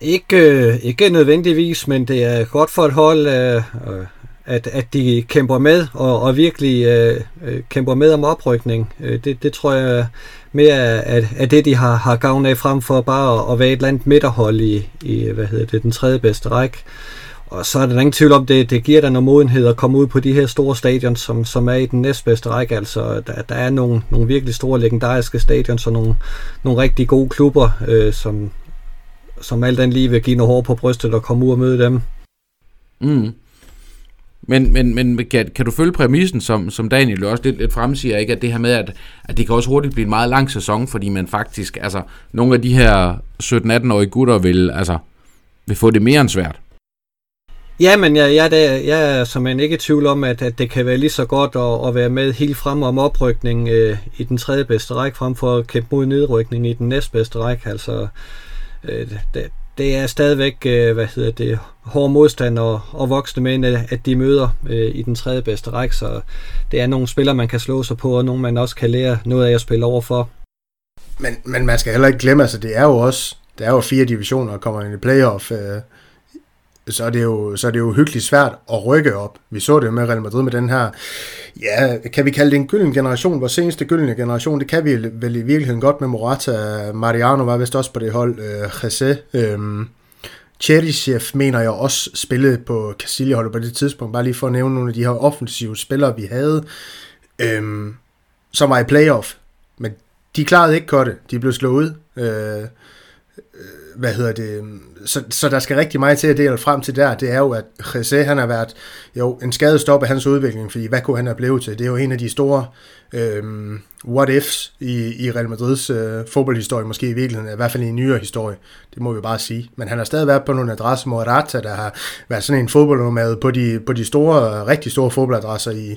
Ikke, øh, ikke nødvendigvis, men det er godt for et hold, øh, øh at, at de kæmper med, og, og virkelig øh, øh kæmper med om oprykning. Øh, det, det tror jeg mere at, er det, de har, har gavn af, frem for bare at, at være et eller andet midterhold i, i hvad hedder det, den tredje bedste række. Og så er der ingen tvivl om, det, det giver dig noget modenhed at komme ud på de her store stadion, som, som er i den næstbedste række. Altså, der, der er nogle, nogle virkelig store legendariske stadion, så nogle, nogle rigtig gode klubber, øh, som, som alt andet lige vil give noget hår på brystet og komme ud og møde dem. Mm. Men, men, men kan, kan du følge præmissen, som, som Daniel også lidt, lidt fremsiger, ikke? at det her med, at, at det kan også hurtigt blive en meget lang sæson, fordi man faktisk, altså, nogle af de her 17-18-årige gutter vil, altså, vil få det mere end svært. Ja, men jeg, jeg, jeg, jeg er som en ikke i tvivl om, at, at det kan være lige så godt at, at være med helt frem om oprykning øh, i den tredje bedste række, frem for at kæmpe mod nedrykning i den næstbedste række. Altså, øh, det, det er stadigvæk, øh, hvad hedder det, hård modstand og, og voksne mænd, at de møder øh, i den tredje bedste række, så det er nogle spillere, man kan slå sig på, og nogle, man også kan lære noget af at spille over for. Men, men man skal heller ikke glemme, altså det er jo også, der er jo fire divisioner, og kommer ind i playoff, øh, så er, det jo, så er det jo hyggeligt svært at rykke op. Vi så det jo med Real Madrid med den her, ja, kan vi kalde det en gylden generation, vores seneste gyldne generation, det kan vi vel i virkeligheden godt med Morata, Mariano var vist også på det hold, øh, Jesse, øh, Cheryshev mener jeg også spillede på Castilla-holdet på det tidspunkt, bare lige for at nævne nogle af de her offensive spillere, vi havde, øh, som var i playoff, men de klarede ikke godt det, de blev slået ud, øh, hvad hedder det, øhm, så, så der skal rigtig meget til at dele frem til der, det er jo, at Jesse, han har været jo en skadestop af hans udvikling, fordi hvad kunne han have blevet til? Det er jo en af de store øh, what-ifs i, i Real Madrids øh, fodboldhistorie, måske i virkeligheden, i hvert fald i en nyere historie, det må vi bare sige. Men han har stadig været på nogle adresser, Morata, der har været sådan en fodboldnomad på de, på de store, rigtig store fodboldadresser i,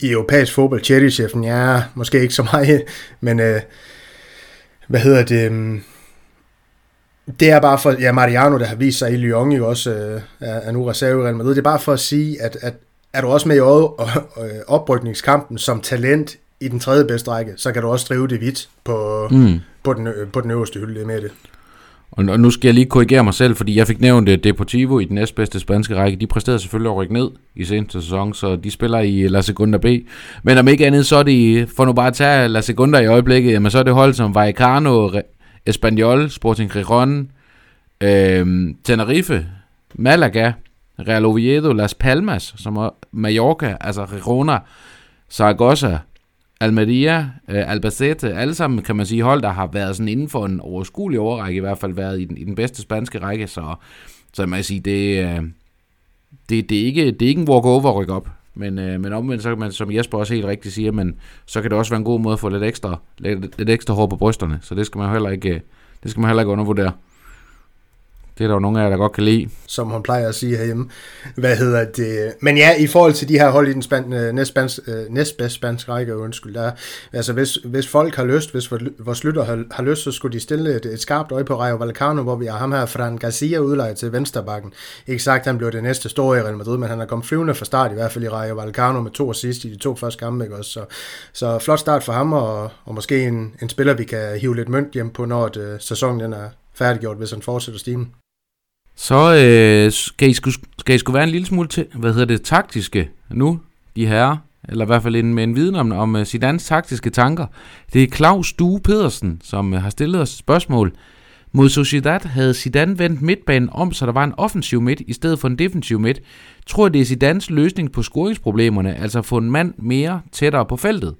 i europæisk fodbold. Cherry-chefen, ja, måske ikke så meget, *laughs* men øh, hvad hedder det, Øh, det er bare for, ja, Mariano, der har vist sig i Lyon jo også, øh, er nu reserve i Real Madrid, det er bare for at sige, at, at er du også med i oprykningskampen som talent i den tredje bedste række, så kan du også drive det vidt på, mm. på, den, på den øverste hylde med det. Og, nu skal jeg lige korrigere mig selv, fordi jeg fik nævnt det Deportivo i den næstbedste spanske række. De præsterede selvfølgelig at rykke ned i seneste sæson, så de spiller i La Segunda B. Men om ikke andet, så er det, for nu bare at tage La Segunda i øjeblikket, jamen så er det hold som Vallecano, Espanyol, Sporting Gijón, øh, Tenerife, Malaga, Real Oviedo, Las Palmas, som er Mallorca, altså Girona, Zaragoza, Almeria, øh, Albacete, alle sammen kan man sige hold, der har været sådan inden for en overskuelig overrække, i hvert fald været i den, i den bedste spanske række, så, så man kan sige, det, øh, det, det, er ikke, det er ikke en walk-over at rykke op. Men, øh, men omvendt, så kan man, som Jesper også helt rigtigt siger, men så kan det også være en god måde at få lidt ekstra, lidt, lidt ekstra hår på brysterne. Så det skal man heller ikke, øh, det skal man heller ikke undervurdere. Det er der jo nogle af jer, der godt kan lide. Som hun plejer at sige herhjemme. Hvad hedder det? Men ja, i forhold til de her hold i den span, øh, øh næstbedste spanske række, undskyld, der, altså hvis, hvis folk har lyst, hvis vores lytter har, har lyst, så skulle de stille et, et skarpt øje på Rayo Vallecano, hvor vi har ham her, Fran Garcia, udlejet til vensterbakken. Ikke sagt, han blev det næste store i Real Madrid, men han er kommet flyvende fra start, i hvert fald i Rayo Vallecano, med to assist i de to første kampe, ikke også? Så, så flot start for ham, og, og måske en, en spiller, vi kan hive lidt mønt hjem på, når det, øh, sæsonen den er færdiggjort, hvis han fortsætter stimen. Så øh, skal, I sku, skal I skulle være en lille smule til, hvad hedder det, taktiske nu, de herrer, eller i hvert fald en, med en viden om, om øh, uh, Zidans taktiske tanker. Det er Claus Due Pedersen, som uh, har stillet os et spørgsmål. Mod Sociedad havde Zidane vendt midtbanen om, så der var en offensiv midt i stedet for en defensiv midt. Tror det er Zidans løsning på scoringsproblemerne, altså at få en mand mere tættere på feltet?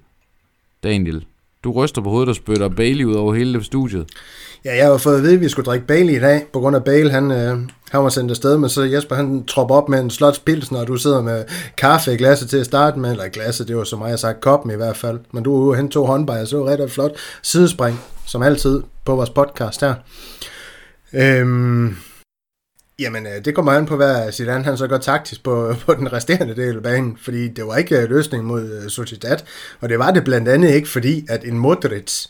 Daniel, du ryster på hovedet og spytter Bailey ud over hele studiet. Ja, jeg har fået at vide, at vi skulle drikke Bailey i dag, på grund af Bale, han, øh, han var sendt afsted, men så Jesper, han tropper op med en slots pils, og du sidder med kaffe i glasset til at starte med, eller glasset, det var så meget jeg sagt, koppen i hvert fald, men du er ude hen to håndbejer, så det var rigtig flot sidespring, som altid på vores podcast her. Øhm, Jamen, øh, det kommer an på, hvad Zidane han så gør taktisk på, *laughs* på den resterende del af banen, fordi det var ikke øh, løsningen mod øh, Sociedad, og det var det blandt andet ikke, fordi at en Modric,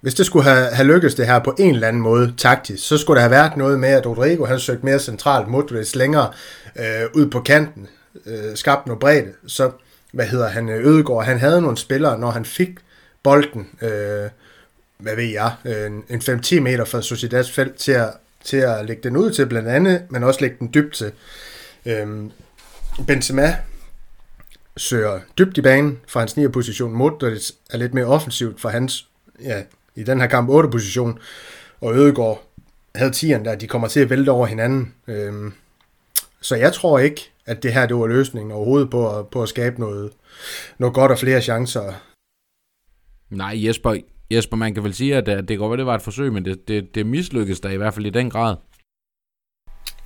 hvis det skulle have, have lykkes det her på en eller anden måde taktisk, så skulle der have været noget med, at Rodrigo han søgte mere centralt, Modric længere øh, ud på kanten, øh, skabt noget bredde, så hvad hedder han, Ødegård, han havde nogle spillere, når han fik bolden, øh, hvad ved jeg, en, en 5-10 meter fra Sociedads felt til at til at lægge den ud til blandt andet, men også lægge den dybt til. Øhm, Benzema søger dybt i banen fra hans 9. position. Modric er lidt mere offensivt fra hans, ja, i den her kamp 8. position. Og Ødegaard havde 10'eren der, de kommer til at vælte over hinanden. Øhm, så jeg tror ikke, at det her det var løsningen overhovedet på at, på at skabe noget, noget godt og flere chancer. Nej, Jesper, Jesper, man kan vel sige, at det går godt det var et forsøg, men det, det, det mislykkedes der i hvert fald i den grad.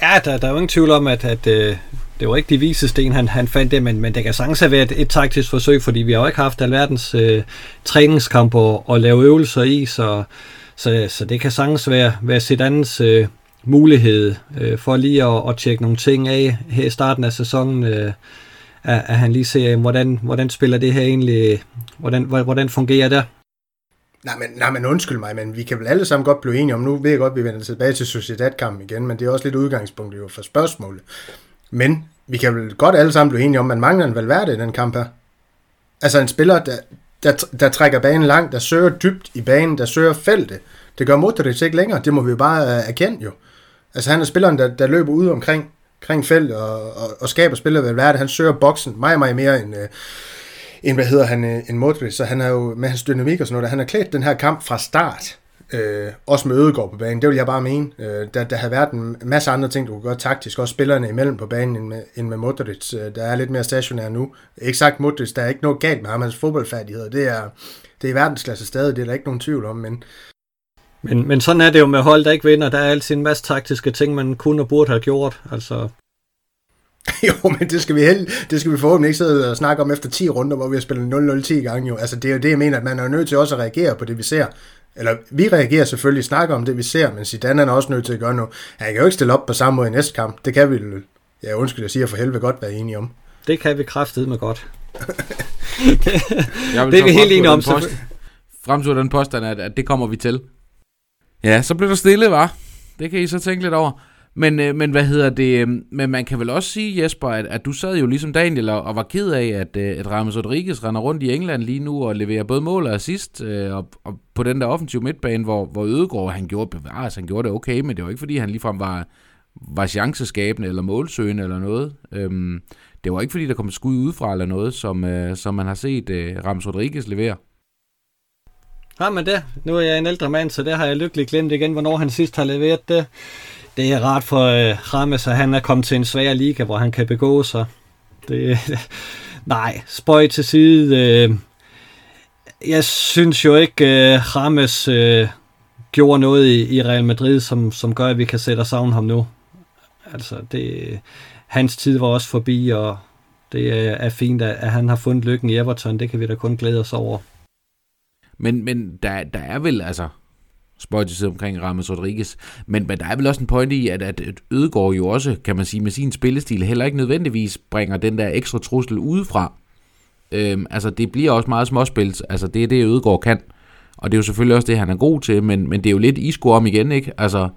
Ja, der, der er jo ingen tvivl om, at, at øh, det var ikke de vise sten, han, han fandt det, men, men det kan sagtens have været et, et taktisk forsøg, fordi vi har jo ikke haft alverdens øh, træningskampe og, og lave øvelser i, så, så, så det kan sagtens være, være Zidans øh, mulighed øh, for lige at, at tjekke nogle ting af her i starten af sæsonen, øh, at, at han lige ser, hvordan, hvordan spiller det her egentlig, øh, hvordan, hvordan fungerer det? Nej men, nej, men undskyld mig, men vi kan vel alle sammen godt blive enige om, nu ved jeg godt, at vi vender tilbage til Sociedad-kampen igen, men det er også lidt udgangspunkt jo for spørgsmålet. Men vi kan vel godt alle sammen blive enige om, at man mangler en Valverde i den kamp her. Altså en spiller, der, der, der trækker banen langt, der søger dybt i banen, der søger feltet. Det gør Modric ikke længere, det må vi jo bare uh, erkende jo. Altså han er spilleren, der, der løber ud omkring, omkring feltet og, og, og skaber spillet Valverde. Han søger boksen meget, meget mere end, uh, en, hvad hedder han, øh, en Modric, så han er jo med hans dynamik og sådan noget, han har klædt den her kamp fra start, øh, også med Ødegård på banen, det vil jeg bare mene. Øh, der, der har været en masse andre ting, du kunne gøre taktisk, også spillerne imellem på banen end med, end med Modric, øh, der er lidt mere stationær nu. Ikke sagt Modric, der er ikke noget galt med ham, hans fodboldfærdigheder, det er, det er verdensklasse stadig, det er der ikke nogen tvivl om, men men, men sådan er det jo med hold, der ikke vinder. Der er altid en masse taktiske ting, man kunne og burde have gjort. Altså, *laughs* jo, men det skal vi helt, det skal vi forhåbentlig ikke sidde og snakke om efter 10 runder, hvor vi har spillet 0-0 10 gange. Jo. Altså, det er jo det, jeg mener, at man er nødt til også at reagere på det, vi ser. Eller vi reagerer selvfølgelig, snakker om det, vi ser, men Zidane er også nødt til at gøre noget. Han kan jo ikke stille op på samme måde i næste kamp. Det kan vi, ja undskyld, jeg siger for helvede godt være enige om. Det kan vi kraftigt med godt. *laughs* det er vi helt enige om. Fremtid den påstand, at, at det kommer vi til. Ja, så blev der stille, var. Det kan I så tænke lidt over. Men, øh, men hvad hedder det? Øh, men man kan vel også sige, Jesper, at, at du sad jo ligesom Daniel og, og var ked af, at, øh, at Ramos Rodriguez render rundt i England lige nu og leverer både mål og assist, øh, og, og på den der offensive midtbane, hvor, hvor Ødegaard, han gjorde, bevares, han gjorde det okay, men det var ikke fordi, han ligefrem var, var chanceskabende eller målsøgende eller noget. Øhm, det var ikke fordi, der kom skud udefra eller noget, som, øh, som man har set øh, Ramos Rodriguez levere. Har man det, nu er jeg en ældre mand, så det har jeg lykkeligt glemt igen, hvornår han sidst har leveret det det er rart for øh, Rames, at han er kommet til en svær liga, hvor han kan begå sig. Det, *laughs* nej, spøj til side. Øh, jeg synes jo ikke, øh, Rames øh, gjorde noget i, i Real Madrid, som, som gør, at vi kan sætte savne ham nu. Altså, det, hans tid var også forbi, og det er fint, at han har fundet lykken i Everton. Det kan vi da kun glæde os over. Men, men der, der er vel, altså, spøjt omkring Ramos Rodriguez, men, men der er vel også en point i, at, at Ødegaard jo også, kan man sige, med sin spillestil heller ikke nødvendigvis bringer den der ekstra trussel udefra. Øhm, altså, det bliver også meget småspil. Altså, det er det, Ødegaard kan. Og det er jo selvfølgelig også det, han er god til, men, men det er jo lidt isko om igen, ikke? Altså,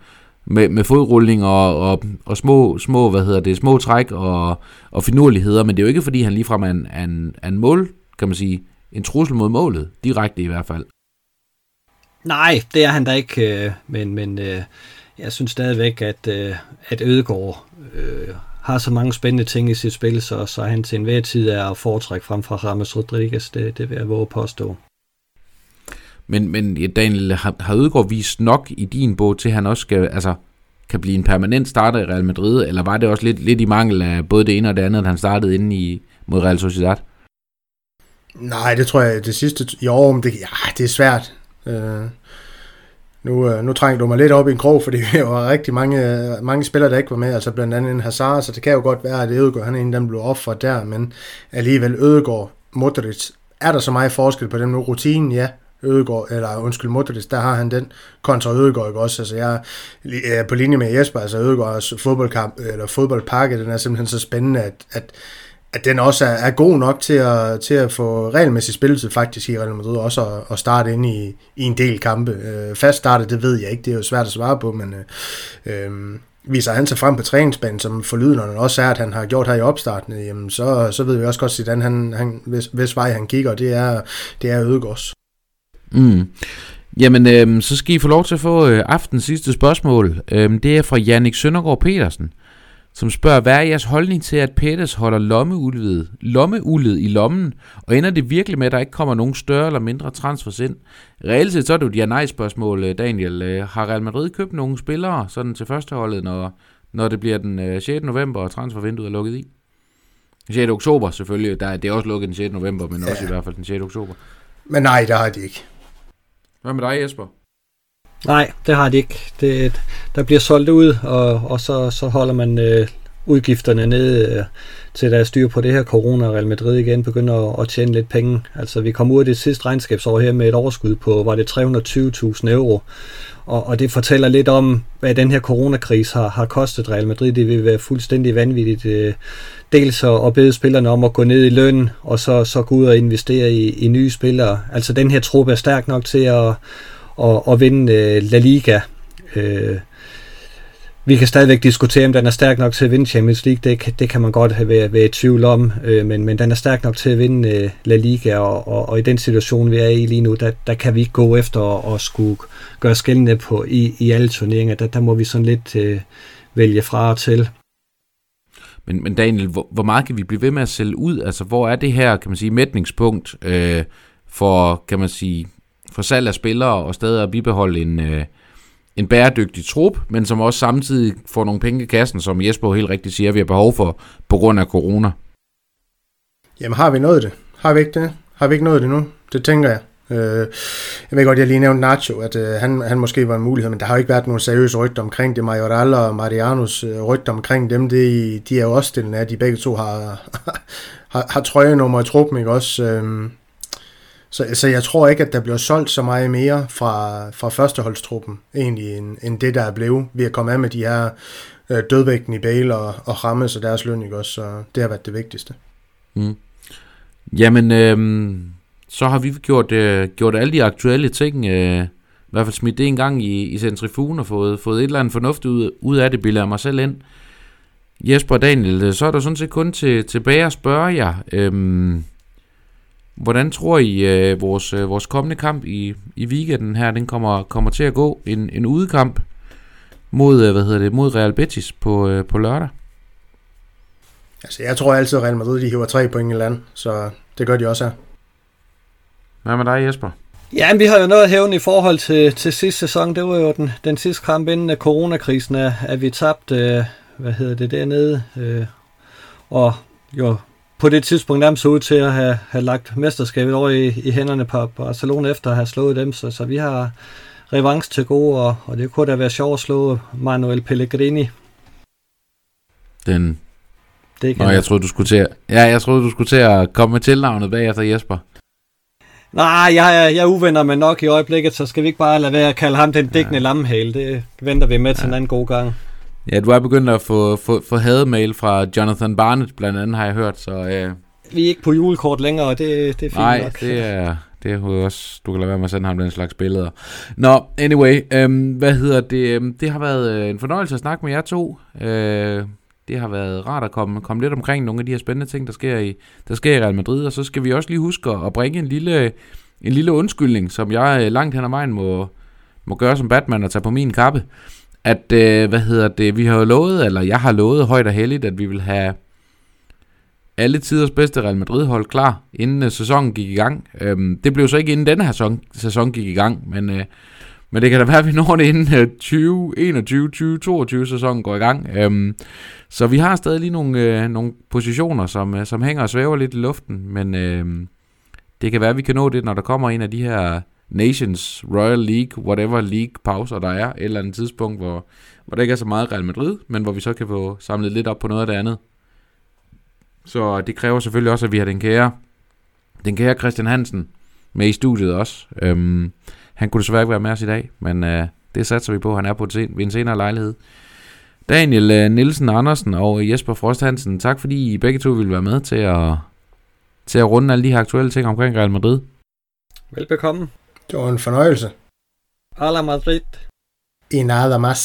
med, med fodrulling og, og, og små, små, hvad hedder det, små træk og, og finurligheder, men det er jo ikke, fordi han ligefrem er en, er en, er en mål, kan man sige, en trussel mod målet, direkte i hvert fald. Nej, det er han da ikke, øh, men, men øh, jeg synes stadigvæk, at, øh, at Ødegaard øh, har så mange spændende ting i sit spil, så, så han til enhver tid er at foretrække frem fra Ramos Rodriguez, det, det vil jeg våge påstå. Men, men Daniel, har, har Ødegaard vist nok i din bog til, at han også skal, altså, kan blive en permanent starter i Real Madrid, eller var det også lidt, lidt i mangel af både det ene og det andet, at han startede inde i, mod Real Sociedad? Nej, det tror jeg, det sidste i år, det, ja, det er svært. Øh, nu, øh, nu trængte du mig lidt op i en krog, fordi *laughs* vi var rigtig mange, mange spillere, der ikke var med, altså blandt andet en Hazard, så det kan jo godt være, at Ødegaard, han er en, der blev offret der, men alligevel Ødegaard, Modric, er der så meget forskel på dem nu? Rutinen, ja, Ødegård, eller undskyld Modric, der har han den kontra Ødegård, ikke også? Altså jeg er øh, på linje med Jesper, altså Ødegårds fodboldkamp, eller fodboldpakke, den er simpelthen så spændende, at, at, at den også er, er god nok til at, til at få regelmæssig spilletid faktisk i Real Madrid, også at, at starte ind i, i en del kampe. Øh, fast startet, det ved jeg ikke, det er jo svært at svare på, men øh, øh, viser han sig frem på træningsbanen, som forlydende også er, at han har gjort her i opstarten, jamen så, så ved vi også godt, hvordan han, han, hvis, hvis vej han kigger, det er, det er Ødegårds. Mm. Jamen, øh, så skal I få lov til at få øh, aftens sidste spørgsmål. Øh, det er fra Jannik Søndergaard Petersen, som spørger, hvad er jeres holdning til, at Peters holder lommeulvet, lommeulvet i lommen, og ender det virkelig med, at der ikke kommer nogen større eller mindre transfers ind? Reelt set så er det jo et ja-nej-spørgsmål, øh, Daniel. Øh, har Real Madrid købt nogle spillere sådan til førsteholdet, når, når det bliver den øh, 6. november, og transfervinduet er lukket i? 6. oktober selvfølgelig, der, det er også lukket den 6. november, men ja. også i hvert fald den 6. oktober. Men nej, der har de ikke. Hvad med dig, Jesper? Nej, det har de ikke. Det, der bliver solgt ud, og, og så, så holder man øh, udgifterne nede øh, til der er styr på det her corona, Real Madrid igen begynder at, at tjene lidt penge. Altså vi kom ud af det sidste regnskabsår her med et overskud på, var det 320.000 euro, og, og det fortæller lidt om, hvad den her coronakrise har, har kostet Real Madrid. Det vil være fuldstændig vanvittigt. Øh, dels at, at bede spillerne om at gå ned i løn, og så, så gå ud og investere i, i nye spillere. Altså den her trup er stærk nok til at, at, at vinde øh, La Liga. Øh, vi kan stadigvæk diskutere, om den er stærk nok til at vinde Champions League. Det, det kan man godt have være i tvivl om, øh, men, men den er stærk nok til at vinde øh, La Liga, og, og, og i den situation, vi er i lige nu, der, der kan vi ikke gå efter at, skulle gøre skældende på i, i alle turneringer. Der, der må vi sådan lidt øh, vælge fra og til. Men, men Daniel, hvor, hvor meget kan vi blive ved med at sælge ud? Altså, hvor er det her, kan man sige, mætningspunkt øh, for, kan man sige, for salg af spillere og stadig at bibeholde en, øh, en bæredygtig trup, men som også samtidig får nogle penge i kassen, som Jesper helt rigtigt siger, vi har behov for på grund af corona. Jamen har vi nået det? Har vi ikke det? Har vi ikke nået det nu? Det tænker jeg. Øh, jeg ved godt, jeg lige nævnte Nacho, at øh, han, han måske var en mulighed, men der har jo ikke været nogen seriøse rygter omkring det. Majoral og Marianos øh, rygter omkring dem, det, de er jo også stillende af, de begge to har, *laughs* har, har trøjenummer i truppen, ikke også? Øh, så, så jeg tror ikke, at der bliver solgt så meget mere fra, fra førsteholdstruppen, egentlig, end, end det, der er blevet ved at komme af med de her øh, dødvægten i Bale og, og Rammes og deres løn, ikke også? Så det har været det vigtigste. Mm. Jamen, øh, så har vi gjort, øh, gjort alle de aktuelle ting, øh, i hvert fald smidt det en gang i, i centrifugen og fået, fået et eller andet fornuft ud, ud af det, bilder mig selv ind. Jesper og Daniel, så er der sådan set kun til, tilbage at spørge jer. Øh, Hvordan tror I, øh, vores, øh, vores kommende kamp i, i weekenden her, den kommer, kommer til at gå? En, en udekamp mod, øh, hvad hedder det, mod Real Betis på, øh, på lørdag? Altså, jeg tror altid, at Real Madrid de hiver tre point i land, så det gør de også her. Hvad med dig, Jesper? Ja, vi har jo noget hævn i forhold til, til sidste sæson. Det var jo den, den sidste kamp inden af coronakrisen, at vi tabte, øh, hvad hedder det, dernede. Øh, og jo på det tidspunkt nærmest så ud til at have, have lagt mesterskabet over i, i hænderne på Barcelona efter at have slået dem, så, så vi har revanche til gode, og, og det kunne da være sjovt at slå Manuel Pellegrini. Den Det kan Nå, jeg troede, du skulle til at, ja, jeg troede, du skulle til at komme med tilnavnet bagefter Jesper. Nej, jeg, jeg, jeg uvenner mig nok i øjeblikket, så skal vi ikke bare lade være at kalde ham den dækkende ja. lammehale. Det venter vi med ja. til en anden god gang. Ja, du er begyndt at få, få, få hademail fra Jonathan Barnett, blandt andet har jeg hørt, så... Øh... Vi er ikke på julekort længere, og det, det er fint Nej, nok. det er, det er også... Du kan lade være med at sende ham den slags billeder. Nå, anyway, øhm, hvad hedder det? Øhm, det har været øh, en fornøjelse at snakke med jer to. Øh, det har været rart at komme, komme lidt omkring nogle af de her spændende ting, der sker i, der sker i Real Madrid, og så skal vi også lige huske at bringe en lille, en lille undskyldning, som jeg øh, langt hen ad vejen må, må gøre som Batman og tage på min kappe. At, øh, hvad hedder det, vi har jo lovet, eller jeg har lovet højt og heldigt, at vi vil have alle tiders bedste Real Madrid-hold klar, inden øh, sæsonen gik i gang. Øhm, det blev så ikke inden denne her sæson, sæson gik i gang, men, øh, men det kan da være, at vi når det inden øh, 2021-2022 sæsonen går i gang. Øhm, så vi har stadig lige nogle, øh, nogle positioner, som, øh, som hænger og svæver lidt i luften, men øh, det kan være, at vi kan nå det, når der kommer en af de her Nations, Royal League, whatever league pauser der er, et eller andet tidspunkt, hvor, hvor der ikke er så meget Real Madrid, men hvor vi så kan få samlet lidt op på noget af det andet. Så det kræver selvfølgelig også, at vi har den kære, den kære Christian Hansen med i studiet også. Øhm, han kunne desværre ikke være med os i dag, men øh, det satser vi på, han er på sen, ved en senere lejlighed. Daniel øh, Nielsen Andersen og Jesper Frost Hansen, tak fordi I begge to ville være med til at, til at runde alle de her aktuelle ting omkring Real Madrid. Velbekomme. Det var en fornøjelse. Hola Madrid. Y nada más.